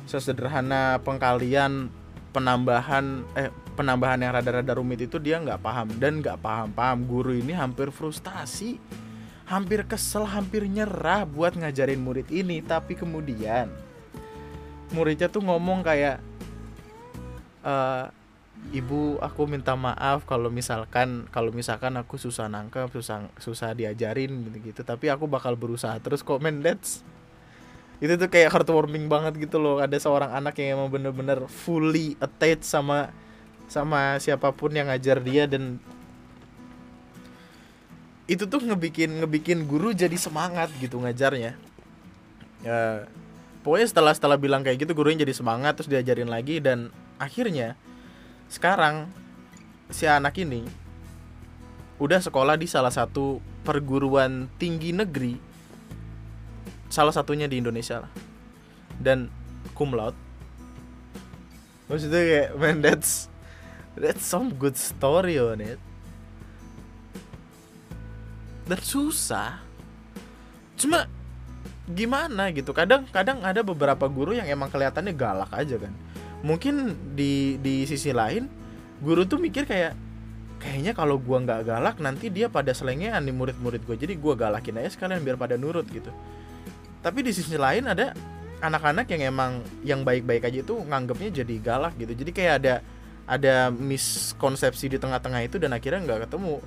sesederhana pengkalian penambahan eh penambahan yang rada-rada rumit itu dia nggak paham. Dan nggak paham-paham guru ini hampir frustasi hampir kesel hampir nyerah buat ngajarin murid ini. Tapi kemudian muridnya tuh ngomong kayak e, ibu aku minta maaf kalau misalkan kalau misalkan aku susah nangkep susah susah diajarin gitu tapi aku bakal berusaha terus komen that's itu tuh kayak heartwarming banget gitu loh. Ada seorang anak yang emang bener-bener fully attached sama sama siapa pun yang ngajar dia dan itu tuh ngebikin ngebikin guru jadi semangat gitu ngajarnya. Ya pokoknya setelah setelah bilang kayak gitu gurunya jadi semangat terus diajarin lagi dan akhirnya sekarang si anak ini udah sekolah di salah satu perguruan tinggi negeri salah satunya di Indonesia lah. Dan cum laude. Maksudnya kayak man that's that's some good story on it. Dan susah. Cuma gimana gitu? Kadang kadang ada beberapa guru yang emang kelihatannya galak aja kan. Mungkin di di sisi lain guru tuh mikir kayak kayaknya kalau gua nggak galak nanti dia pada selengean nih murid-murid gue jadi gua galakin aja sekalian biar pada nurut gitu tapi di sisi lain ada anak-anak yang emang yang baik-baik aja itu nganggapnya jadi galak gitu. Jadi kayak ada ada miskonsepsi di tengah-tengah itu dan akhirnya nggak ketemu.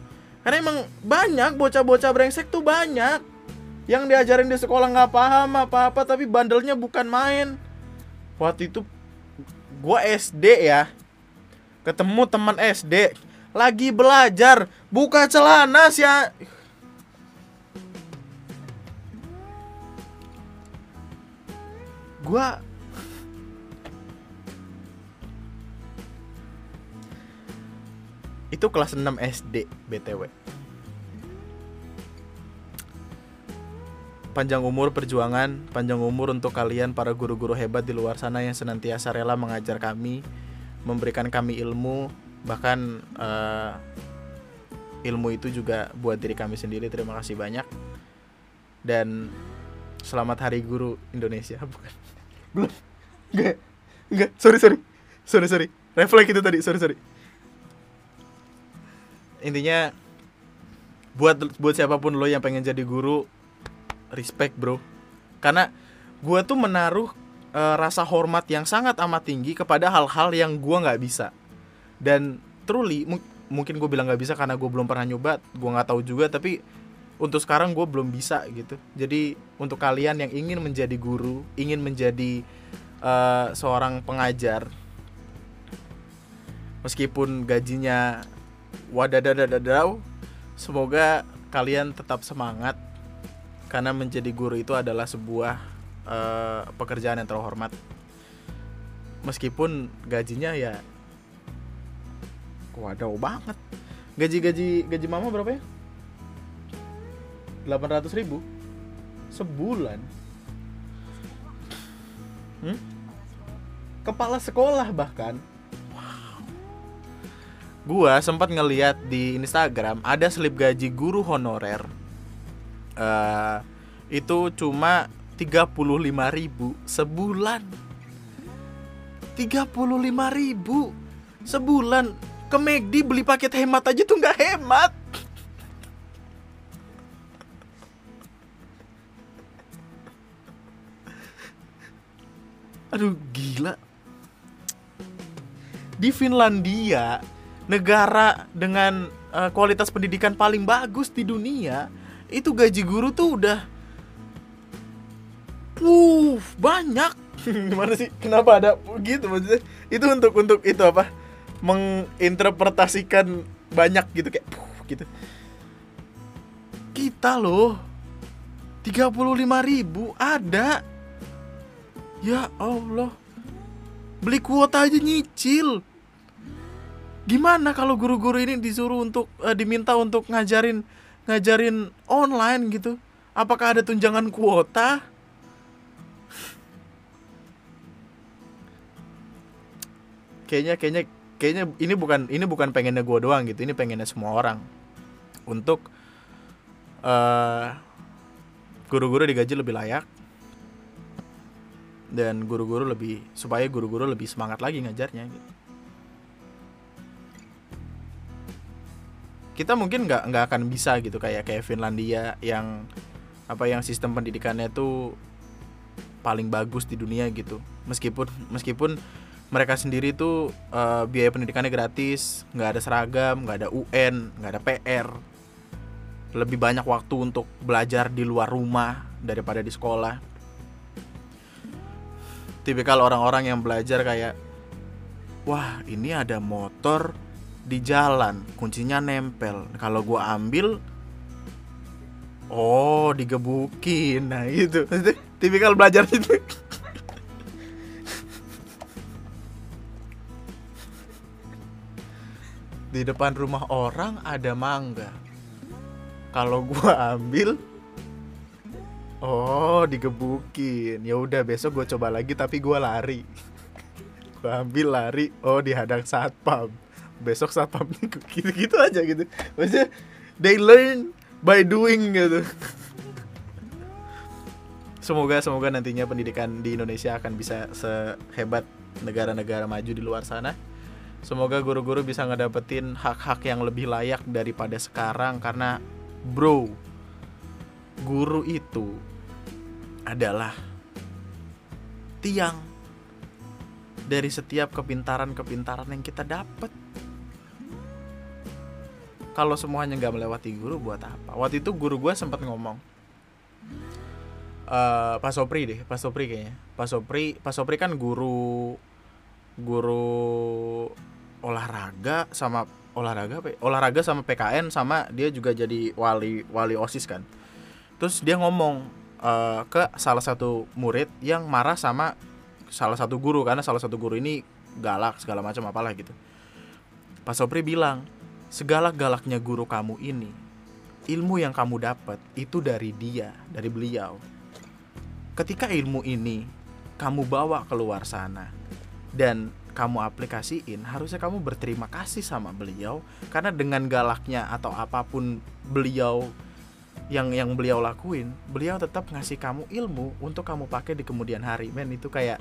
Karena emang banyak bocah-bocah brengsek tuh banyak. Yang diajarin di sekolah nggak paham apa-apa tapi bandelnya bukan main. Waktu itu gua SD ya. Ketemu teman SD lagi belajar buka celana sih gua itu kelas 6 SD BTW panjang umur perjuangan, panjang umur untuk kalian para guru-guru hebat di luar sana yang senantiasa rela mengajar kami, memberikan kami ilmu, bahkan uh, ilmu itu juga buat diri kami sendiri. Terima kasih banyak. Dan selamat Hari Guru Indonesia, bukan? Belum. Enggak. Enggak, sorry sorry. Sorry sorry. Refleks itu tadi, sorry sorry. Intinya buat buat siapa pun lo yang pengen jadi guru respect bro karena gue tuh menaruh uh, rasa hormat yang sangat amat tinggi kepada hal-hal yang gue nggak bisa dan truly mungkin gue bilang nggak bisa karena gue belum pernah nyoba gue nggak tahu juga tapi untuk sekarang gue belum bisa gitu. Jadi untuk kalian yang ingin menjadi guru ingin menjadi uh, seorang pengajar meskipun gajinya wadadadadadau semoga kalian tetap semangat karena menjadi guru itu adalah sebuah uh, pekerjaan yang terhormat. Meskipun gajinya ya waduh banget. Gaji gaji gaji mama berapa ya 800 ribu? Sebulan? Hmm? kepala sekolah bahkan. Wow. gua sempat ngeliat di Instagram ada slip gaji guru honorer. Uh, itu cuma 35.000 sebulan. 35.000 sebulan. Ke McD beli paket hemat aja tuh nggak hemat aduh gila. Di Finlandia negara dengan uh, kualitas pendidikan paling bagus di dunia itu gaji guru tuh udah uh banyak. Gimana sih? Kenapa ada gitu maksudnya? Itu untuk untuk itu apa? Menginterpretasikan banyak gitu kayak puh, gitu. Kita loh 35 ribu ada ya Allah. Beli kuota aja nyicil. Gimana kalau guru-guru ini disuruh untuk uh, diminta untuk ngajarin ngajarin online gitu? Apakah ada tunjangan kuota? Kayaknya kayaknya kayaknya ini bukan ini bukan pengennya gue doang gitu. Ini pengennya semua orang. Untuk uh, guru-guru digaji lebih layak dan guru-guru lebih supaya guru-guru lebih semangat lagi ngajarnya gitu. kita mungkin nggak nggak akan bisa gitu kayak kayak Finlandia yang apa yang sistem pendidikannya tuh paling bagus di dunia gitu. Meskipun meskipun mereka sendiri tuh uh, biaya pendidikannya gratis nggak ada seragam nggak ada UN nggak ada PR lebih banyak waktu untuk belajar di luar rumah daripada di sekolah tipikal orang-orang yang belajar kayak wah ini ada motor di jalan kuncinya nempel. Kalau gue ambil oh digebukin. Nah itu tipikal belajar itu. Di depan rumah orang ada mangga. Kalau gue ambil oh digebukin. Ya udah besok gue coba lagi tapi gue lari. Gue ambil lari. Oh dihadang satpam. Besok satpam gitu-gitu aja gitu. Maksudnya they learn by doing gitu. Semoga semoga nantinya pendidikan di Indonesia akan bisa sehebat negara-negara maju di luar sana. Semoga guru-guru bisa ngedapetin hak-hak yang lebih layak daripada sekarang karena bro, guru itu adalah tiang dari setiap kepintaran-kepintaran yang kita dapat. Kalau semuanya nggak melewati guru buat apa? Waktu itu guru gue sempat ngomong, uh, Pak Sopri deh, Pak Sopri kayaknya. Pak Sopri, Pak Sopri kan guru guru olahraga sama olahraga apa ya? olahraga sama PKN sama dia juga jadi wali wali osis kan terus dia ngomong uh, ke salah satu murid yang marah sama salah satu guru karena salah satu guru ini galak segala macam apalah gitu. Pak Sopri bilang segala galaknya guru kamu ini ilmu yang kamu dapat itu dari dia dari beliau. Ketika ilmu ini kamu bawa keluar sana dan kamu aplikasiin harusnya kamu berterima kasih sama beliau karena dengan galaknya atau apa pun beliau yang yang beliau lakuin beliau tetap ngasih kamu ilmu untuk kamu pakai di kemudian hari. Men itu kayak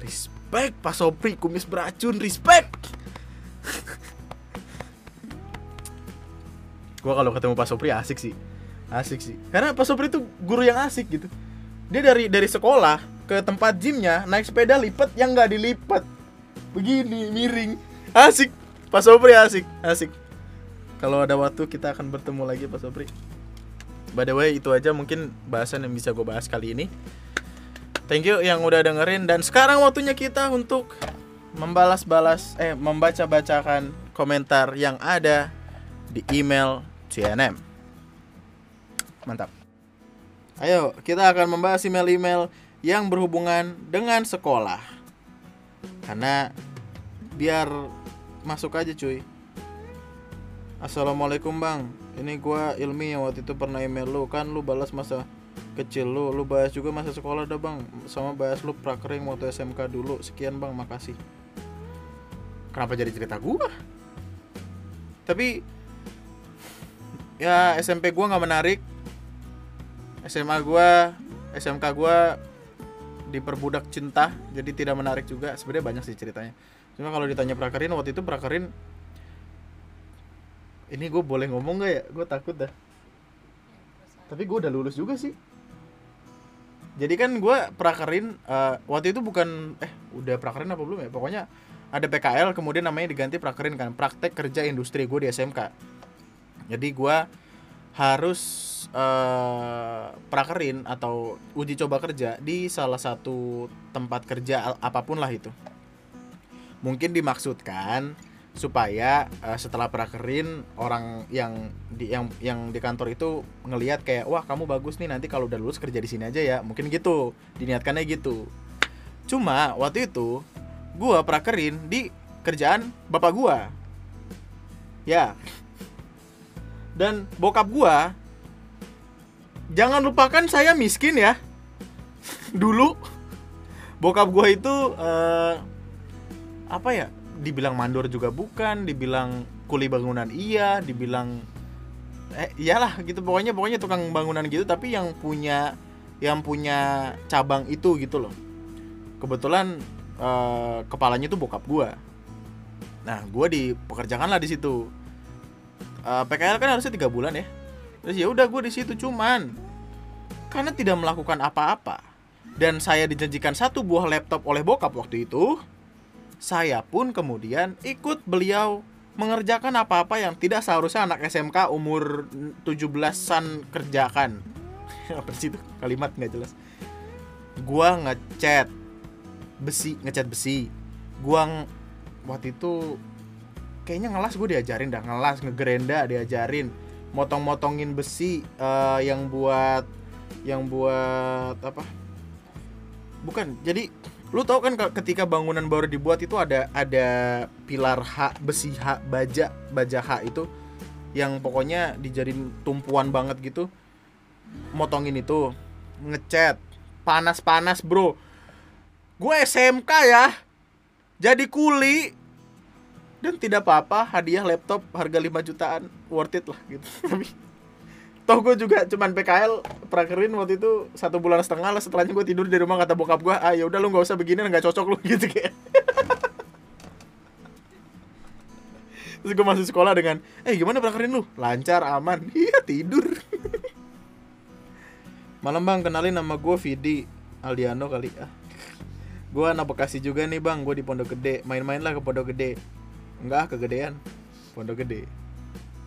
respect Pak Sopri kumis beracun respect! Gua kalau ketemu Pak Sopri asik sih asik sih. Karena Pak Sopri itu guru yang asik gitu. Dia dari dari sekolah ke tempat gymnya naik sepeda lipat yang nggak dilipat begini miring. Asik Pak Sopri asik asik. Kalau ada waktu kita akan bertemu lagi Pak Sopri by the way itu aja mungkin bahasan yang bisa gue bahas kali ini thank you yang udah dengerin dan sekarang waktunya kita untuk membalas-balas eh membaca-bacakan komentar yang ada di email CNM mantap ayo kita akan membahas email-email yang berhubungan dengan sekolah. Karena biar masuk aja cuy. Assalamualaikum bang, ini gua Ilmi yang waktu itu pernah email lu kan lu balas masa kecil lu, lu bahas juga masa sekolah dah bang, sama bahas lu prakering waktu SMK dulu. Sekian bang, makasih. Kenapa jadi cerita gua? Tapi ya SMP gua nggak menarik. SMA gua, SMK gua diperbudak cinta jadi tidak menarik juga sebenarnya banyak sih ceritanya cuma kalau ditanya prakerin waktu itu prakerin ini gue boleh ngomong gak ya? Gue takut dah. Tapi gue udah lulus juga sih. Jadi kan gue prakerin uh, waktu itu bukan eh udah prakerin apa belum ya? Pokoknya ada PKL kemudian namanya diganti prakerin kan praktek kerja industri gue di SMK jadi gue harus uh, prakerin atau uji coba kerja di salah satu tempat kerja apa pun lah itu. Mungkin dimaksudkan supaya uh, setelah prakerin orang yang di yang yang di kantor itu ngelihat kayak wah kamu bagus nih nanti kalau udah lulus kerja di sini aja ya. Mungkin gitu diniatkannya gitu. Cuma waktu itu gua prakerin di kerjaan bapak gua. Ya. Dan bokap gua jangan lupakan saya miskin ya. Dulu bokap gua itu uh, apa ya dibilang mandor juga bukan dibilang kuli bangunan iya dibilang eh iyalah gitu. Pokoknya pokoknya tukang bangunan gitu tapi yang punya yang punya cabang itu gitu loh. Kebetulan uh, kepalanya itu bokap gua. Nah gua dipekerjakan lah di situ. Eh, PKL kan harusnya tiga bulan ya. Terus ya udah gue di situ cuman karena tidak melakukan apa-apa. Dan saya dijanjikan satu buah laptop oleh bokap waktu itu saya pun kemudian ikut beliau mengerjakan apa-apa yang tidak seharusnya anak SMK umur 17-an kerjakan. Apa sih itu? Kalimat nggak jelas. Gua ngecat besi ngecat besi. Gua waktu itu kayaknya ngelas gue diajarin dah ngelas ngegerenda diajarin. Motong-motongin besi uh, yang buat yang buat apa? Bukan jadi lu tau kan ketika bangunan baru dibuat itu ada ada pilar H besi H baja baja H itu yang pokoknya dijadiin tumpuan banget gitu. Motongin itu ngecat. Panas-panas bro. Gue SMK ya. Jadi kuli. Dan tidak apa-apa hadiah laptop harga 5 jutaan. Worth it lah gitu toh gue juga cuman PKL prakerin waktu itu satu bulan setengah lah setelahnya gue tidur di rumah kata bokap gue ah ya udah lu nggak usah begini nggak cocok lu gitu kayak. Terus gue masuk sekolah dengan eh gimana prakerin lu? Lancar aman. Iya tidur. Malam bang kenalin nama gue Vidi Aldiano kali ah. Gue anak Bekasi juga nih bang. Gue di Pondok Gede. Main-main lah ke Pondok Gede. Enggak kegedean. Pondok Gede.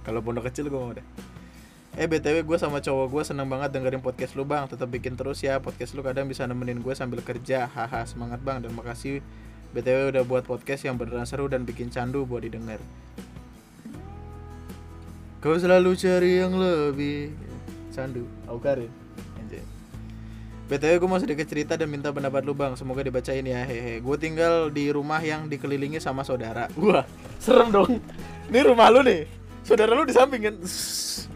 Kalau Pondok kecil gue mau deh Eh BTW gue sama cowok gue seneng banget dengerin podcast lu bang. Tetap bikin terus ya Podcast lu kadang bisa nemenin gue sambil kerja. Haha semangat bang. Dan makasih BTW udah buat podcast yang beneran seru dan bikin candu buat didengar. Kau selalu cari yang lebih Candu. Aukarin. Anjay. BTW gue mau sedikit cerita dan minta pendapat lu bang. Semoga dibacain ya. Hehe. Gue tinggal di rumah yang dikelilingi sama saudara. Wah serem dong. Ini rumah lu nih Saudara lu di samping kan.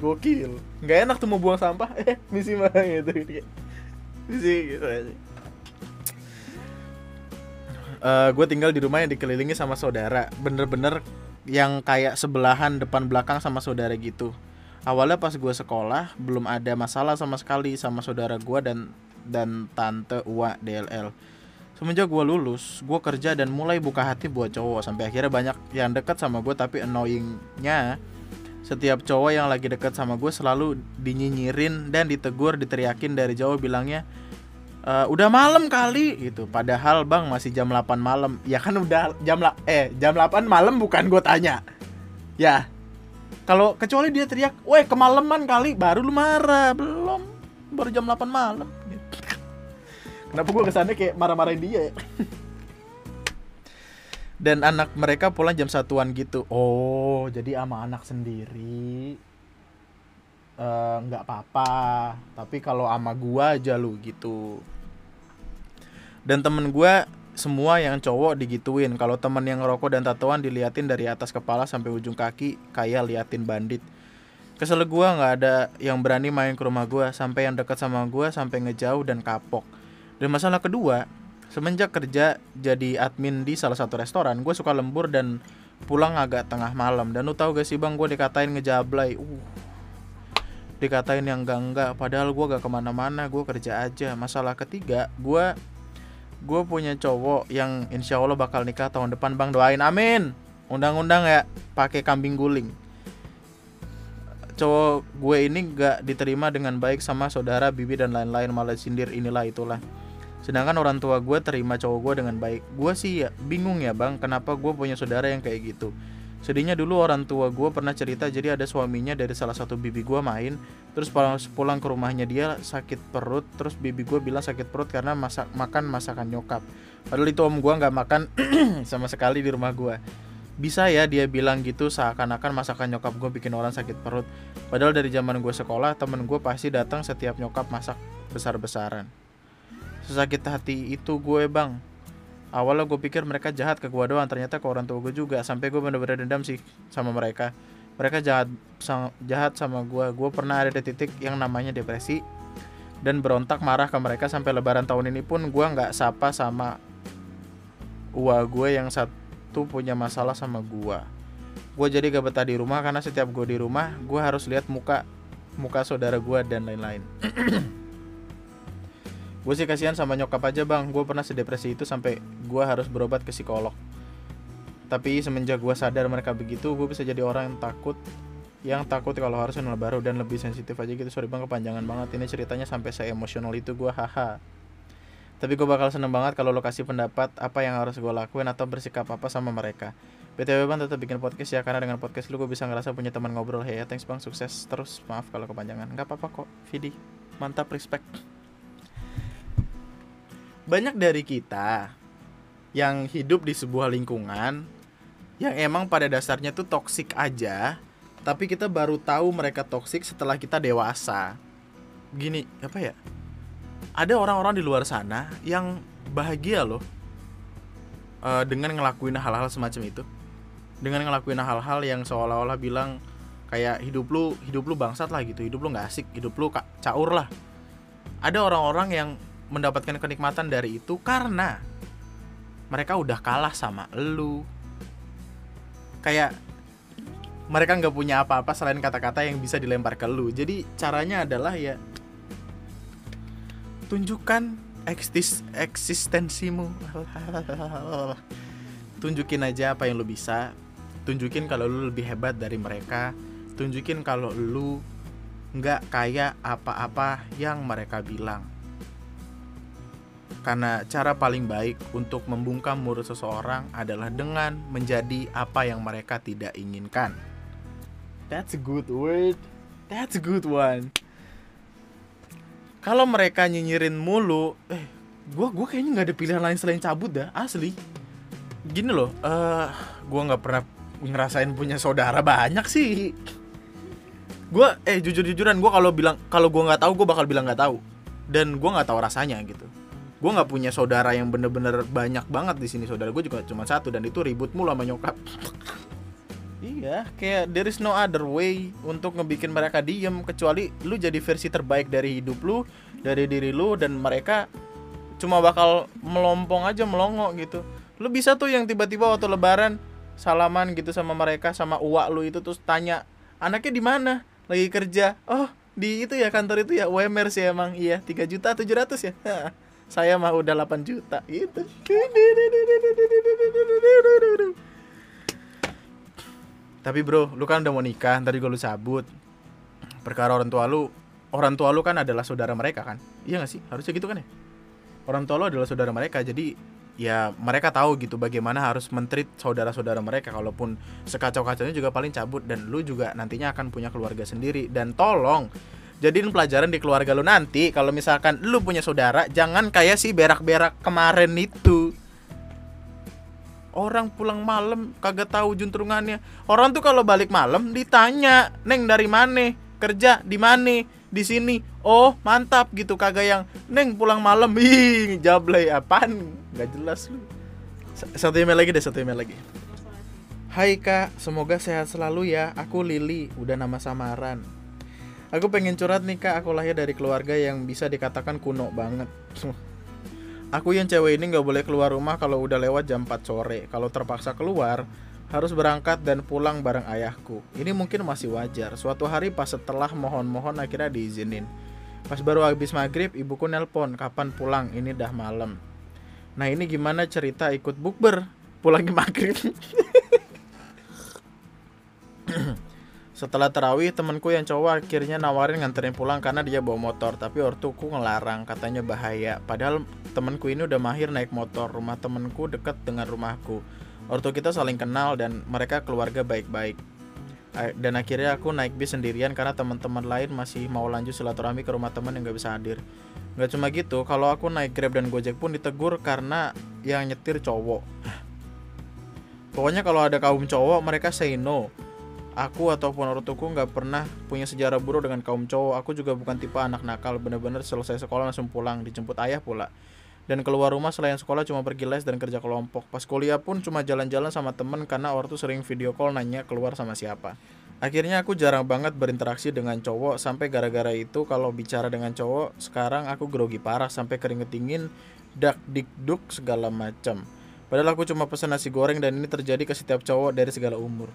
Gokil. Nggak enak tuh mau buang sampah. Eh misi mah gitu. Misi gitu aja. Uh, Gue tinggal di rumah yang dikelilingi sama saudara. Bener-bener yang kayak sebelahan depan belakang sama saudara gitu. Awalnya pas gue sekolah belum ada masalah sama sekali sama saudara gue dan dan tante Uwa DLL semenjak gue lulus gue kerja dan mulai buka hati buat cowok. Sampai akhirnya banyak yang deket sama gue tapi annoyingnya setiap cowok yang lagi deket sama gue selalu dinyinyirin dan ditegur diteriakin dari jauh bilangnya e, udah malam kali gitu. Padahal bang masih jam 8 malam. Ya kan udah jam la eh jam 8 malam bukan gue tanya. Ya. Kalau kecuali dia teriak weh kemalaman kali baru lu marah. Belum. Baru jam 8 malam kenapa gue kesannya kayak marah-marahin dia ya? dan anak mereka pulang jam satuan gitu. Oh jadi ama anak sendiri eh, nggak uh, apa-apa. Tapi kalau ama gua aja lu gitu. Dan temen gua semua yang cowok digituin. Kalau temen yang ngerokok dan tatoan diliatin dari atas kepala sampai ujung kaki kayak liatin bandit. Kesel gua nggak ada yang berani main ke rumah gua sampai yang dekat sama gua sampai ngejauh dan kapok. Dan masalah kedua Semenjak kerja jadi admin di salah satu restoran, gue suka lembur dan pulang agak tengah malam. Dan lu tau gak sih bang, gue dikatain ngejablay. Uh, dikatain yang enggak enggak. Padahal gue gak ke mana-mana, gue kerja aja. Masalah ketiga, gue gue punya cowok yang insya Allah bakal nikah tahun depan. Bang doain. Amin. Undang-undang ya pakai kambing guling. Cowok gue ini gak diterima dengan baik sama saudara bibi dan lain-lain. Malah sindir. Inilah itulah Sedangkan orang tua gue terima cowok gue dengan baik. Gue sih ya bingung ya bang, kenapa gue punya saudara yang kayak gitu. Sedihnya dulu orang tua gue pernah cerita jadi ada suaminya dari salah satu bibi gue main Terus pulang ke rumahnya dia sakit perut Terus bibi gue bilang sakit perut karena masak makan masakan nyokap Padahal itu om gue gak makan sama sekali di rumah gue Bisa ya dia bilang gitu seakan-akan masakan nyokap gue bikin orang sakit perut Padahal dari zaman gue sekolah temen gue pasti datang setiap nyokap masak besar-besaran Sesakit hati itu gue bang. Awalnya gue pikir mereka jahat ke gue doang Ternyata ke orang tua gue juga. Sampai gue bener-bener dendam sih sama mereka. Mereka jahat jahat sama gue. Gue pernah ada di titik yang namanya depresi Dan berontak marah ke mereka Sampai lebaran tahun ini pun gue gak sapa sama Ua gue yang satu punya masalah sama gue. Gue jadi gak betah di rumah Karena setiap gue di rumah Gue harus lihat muka Muka saudara gue dan lain-lain gue sih kasihan sama nyokap aja bang. Gue pernah sedepresi itu sampai gue harus berobat ke psikolog. Tapi semenjak gue sadar mereka begitu gue bisa jadi orang yang takut yang takut kalau harus kenal baru dan lebih sensitif aja gitu. Sorry bang kepanjangan banget. Ini ceritanya sampai saya emosional itu gue haha. Tapi gue bakal seneng banget kalau lo kasih pendapat apa yang harus gue lakuin atau bersikap apa sama mereka. BTW bang tetap bikin podcast ya karena dengan podcast lu gue bisa ngerasa punya teman ngobrol. Hey thanks bang. Sukses terus. Maaf kalau kepanjangan. Nggak apa-apa kok Vidi mantap respect banyak dari kita yang hidup di sebuah lingkungan yang emang pada dasarnya tuh toksik aja, tapi kita baru tahu mereka toksik setelah kita dewasa. Gini, apa ya? Ada orang-orang di luar sana yang bahagia loh uh, dengan ngelakuin hal-hal semacam itu. Dengan ngelakuin hal-hal yang seolah-olah bilang kayak hidup lu hidup lu bangsat lah gitu, hidup lu nggak asik, hidup lu caur lah. Ada orang-orang yang mendapatkan kenikmatan dari itu karena mereka udah kalah sama lu. Kayak mereka nggak punya apa-apa selain kata-kata yang bisa dilempar ke lu. Jadi caranya adalah ya tunjukkan eksis eksistensimu. Tunjukin aja apa yang lu bisa. Tunjukin kalau lu lebih hebat dari mereka. Tunjukin kalau lu nggak kayak apa-apa yang mereka bilang karena cara paling baik untuk membungkam mulut seseorang adalah dengan menjadi apa yang mereka tidak inginkan. That's a good word. That's a good one. Kalau mereka nyinyirin mulu, eh, gua gua kayaknya nggak ada pilihan lain selain cabut dah, asli. Gini loh, eh, uh, gua nggak pernah ngerasain punya saudara banyak sih. Gua, eh jujur-jujuran, gua kalau bilang kalau gua nggak tahu, gua bakal bilang nggak tahu. Dan gua nggak tahu rasanya gitu gue nggak punya saudara yang bener-bener banyak banget di sini. Saudara gue juga cuma satu dan itu ribut mulu sama nyokap. Iya kayak there is no other way untuk ngebikin mereka diem kecuali lu jadi versi terbaik dari hidup lu dari diri lu dan mereka cuma bakal melompong aja melongo gitu. Lu bisa tuh yang tiba-tiba waktu lebaran salaman gitu sama mereka sama uak lu itu terus tanya anaknya di mana? Lagi kerja? Oh di itu ya kantor itu ya UMR sih emang. Iya 3 juta 700 ya saya mah udah 8 juta. Gitu tapi bro lu kan udah mau nikah tadi gue lu cabut. Perkara orang tua lu orang tua lu kan adalah saudara mereka kan? Iya gak sih? Harusnya gitu kan ya? Orang tua lu adalah saudara mereka jadi ya mereka tahu gitu bagaimana harus mentrit saudara-saudara mereka kalaupun sekacau-kacaunya juga paling cabut dan lu juga nantinya akan punya keluarga sendiri. Dan tolong jadiin pelajaran di keluarga lu nanti kalau misalkan lu punya saudara jangan kayak si berak-berak kemarin itu. Orang pulang malam kagak tahu juntrungannya. Orang tuh kalau balik malam ditanya neng dari mana? Kerja di mana? Di sini? Oh mantap gitu kagak yang neng pulang malam. Ih jablay apaan? Nggak jelas lu. Satu email lagi deh satu email lagi. Hai kak, semoga sehat selalu ya. Aku Lili, udah nama samaran. Aku pengen curhat nih kak, aku lahir dari keluarga yang bisa dikatakan kuno banget. aku yang cewek ini nggak boleh keluar rumah kalau udah lewat jam 4 sore. Kalau terpaksa keluar, harus berangkat dan pulang bareng ayahku. Ini mungkin masih wajar. Suatu hari pas setelah mohon-mohon akhirnya diizinin. Pas baru habis maghrib, ibuku nelpon, kapan pulang? Ini dah malam. Nah ini gimana cerita ikut bukber? Pulangnya maghrib. Setelah terawih, temanku yang cowok akhirnya nawarin nganterin pulang karena dia bawa motor, tapi ortuku ngelarang, katanya bahaya. Padahal temanku ini udah mahir naik motor, rumah temanku dekat dengan rumahku. Ortu kita saling kenal dan mereka keluarga baik-baik. Dan akhirnya aku naik bis sendirian karena teman-teman lain masih mau lanjut silaturahmi ke rumah teman yang gak bisa hadir. Gak cuma gitu, kalau aku naik Grab dan Gojek pun ditegur karena yang nyetir cowok. Pokoknya kalau ada kaum cowok mereka say no Aku ataupun ortuku nggak pernah punya sejarah buruk dengan kaum cowok. Aku juga bukan tipe anak nakal, bener-bener selesai sekolah langsung pulang, dijemput ayah pula. Dan keluar rumah selain sekolah cuma pergi les dan kerja kelompok. Pas kuliah pun cuma jalan-jalan sama temen karena ortu sering video call nanya keluar sama siapa. Akhirnya aku jarang banget berinteraksi dengan cowok sampai gara-gara itu kalau bicara dengan cowok sekarang aku grogi parah sampai keringet dingin, dak dik duk segala macam. Padahal aku cuma pesan nasi goreng dan ini terjadi ke setiap cowok dari segala umur.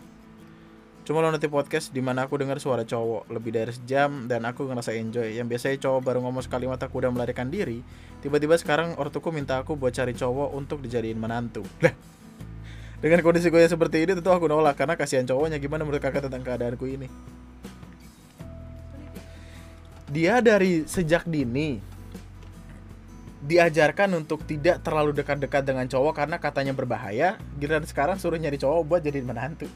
Cuma lo nanti podcast di mana aku dengar suara cowok lebih dari sejam dan aku ngerasa enjoy. Yang biasanya cowok baru ngomong sekalimat aku udah melarikan diri, tiba-tiba sekarang ortuku minta aku buat cari cowok untuk dijadiin menantu. Dengan kondisi gue yang seperti ini tentu aku nolak karena kasihan cowoknya gimana menurut kakak tentang keadaanku ini. Dia dari sejak dini diajarkan untuk tidak terlalu dekat-dekat dengan cowok karena katanya berbahaya. Giliran sekarang suruh nyari cowok buat jadiin menantu.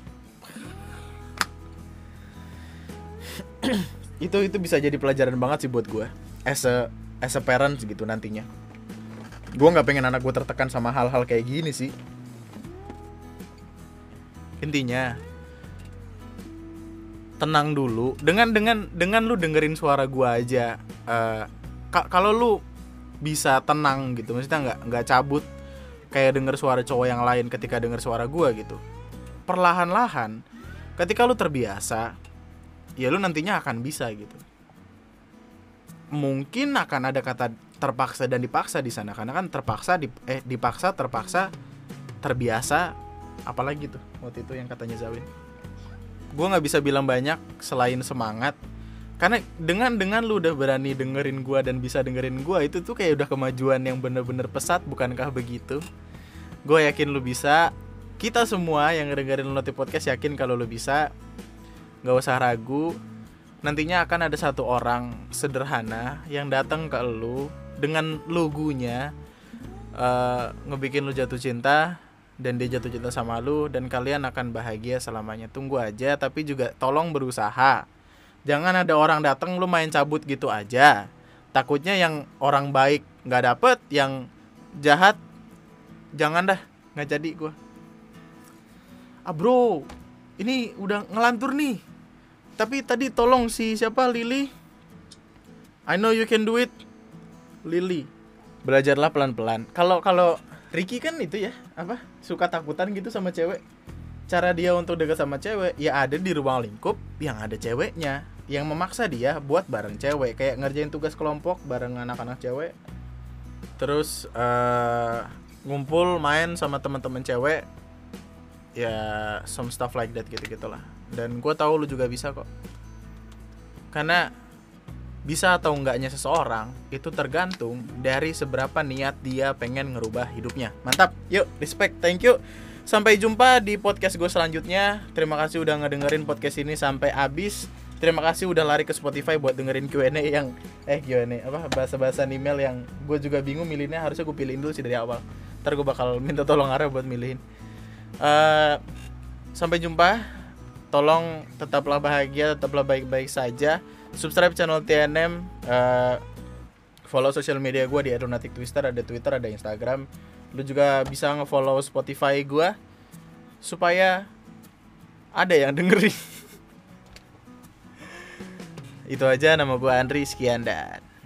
Itu itu bisa jadi pelajaran banget sih buat gue as a as a parent gitu nantinya. Gue nggak pengen anak gue tertekan sama hal-hal kayak gini sih. Intinya tenang dulu. Dengan dengan dengan lu dengerin suara gue aja uh, kalau lu bisa tenang gitu maksudnya nggak nggak cabut kayak denger suara cowok yang lain ketika denger suara gue gitu. Perlahan-lahan ketika lu terbiasa ya lu nantinya akan bisa gitu. Mungkin akan ada kata terpaksa dan dipaksa di sana karena kan terpaksa di, eh dipaksa terpaksa terbiasa apalagi tuh waktu itu yang katanya Zawin. Gue nggak bisa bilang banyak selain semangat karena dengan dengan lu udah berani dengerin gue dan bisa dengerin gue itu tuh kayak udah kemajuan yang bener-bener pesat bukankah begitu? Gue yakin lu bisa. Kita semua yang dengerin Lunati Podcast yakin kalau lu bisa nggak usah ragu. Nantinya akan ada satu orang sederhana yang datang ke lu dengan logonya uh, ngebikin lu jatuh cinta dan dia jatuh cinta sama lu dan kalian akan bahagia selamanya. Tunggu aja tapi juga tolong berusaha. Jangan ada orang datang lu main cabut gitu aja. Takutnya yang orang baik nggak dapet yang jahat jangan dah nggak jadi gua. Ah bro ini udah ngelantur nih tapi tadi tolong si siapa? Lily I know you can do it. Lily belajarlah pelan-pelan. Kalau kalau Ricky kan itu ya apa? Suka takutan gitu sama cewek. Cara dia untuk dekat sama cewek ya ada di ruang lingkup yang ada ceweknya. Yang memaksa dia buat bareng cewek. Kayak ngerjain tugas kelompok bareng anak-anak cewek. Terus uh, ngumpul main sama teman-teman cewek. Ya some stuff like that gitu gitulah dan gue tahu lu juga bisa kok. Karena bisa atau enggaknya seseorang itu tergantung dari seberapa niat dia pengen ngerubah hidupnya. Mantap. Yuk respect. Thank you. Sampai jumpa di podcast gue selanjutnya. Terima kasih udah ngedengerin podcast ini sampai habis. Terima kasih udah lari ke Spotify buat dengerin Q&A yang eh Q&A apa bahasa-bahasa email yang gue juga bingung milihnya. Harusnya gue pilihin dulu sih dari awal. Ntar gue bakal minta tolong Ara buat milihin. Uh, sampai jumpa tolong tetaplah bahagia tetaplah baik-baik saja. Subscribe channel TNM uh, eh, follow sosial media gue di Aeronautic Twister ada Twitter ada Instagram. Lu juga bisa nge-follow Spotify gue supaya ada yang dengerin. Itu aja nama gue Andri sekian dan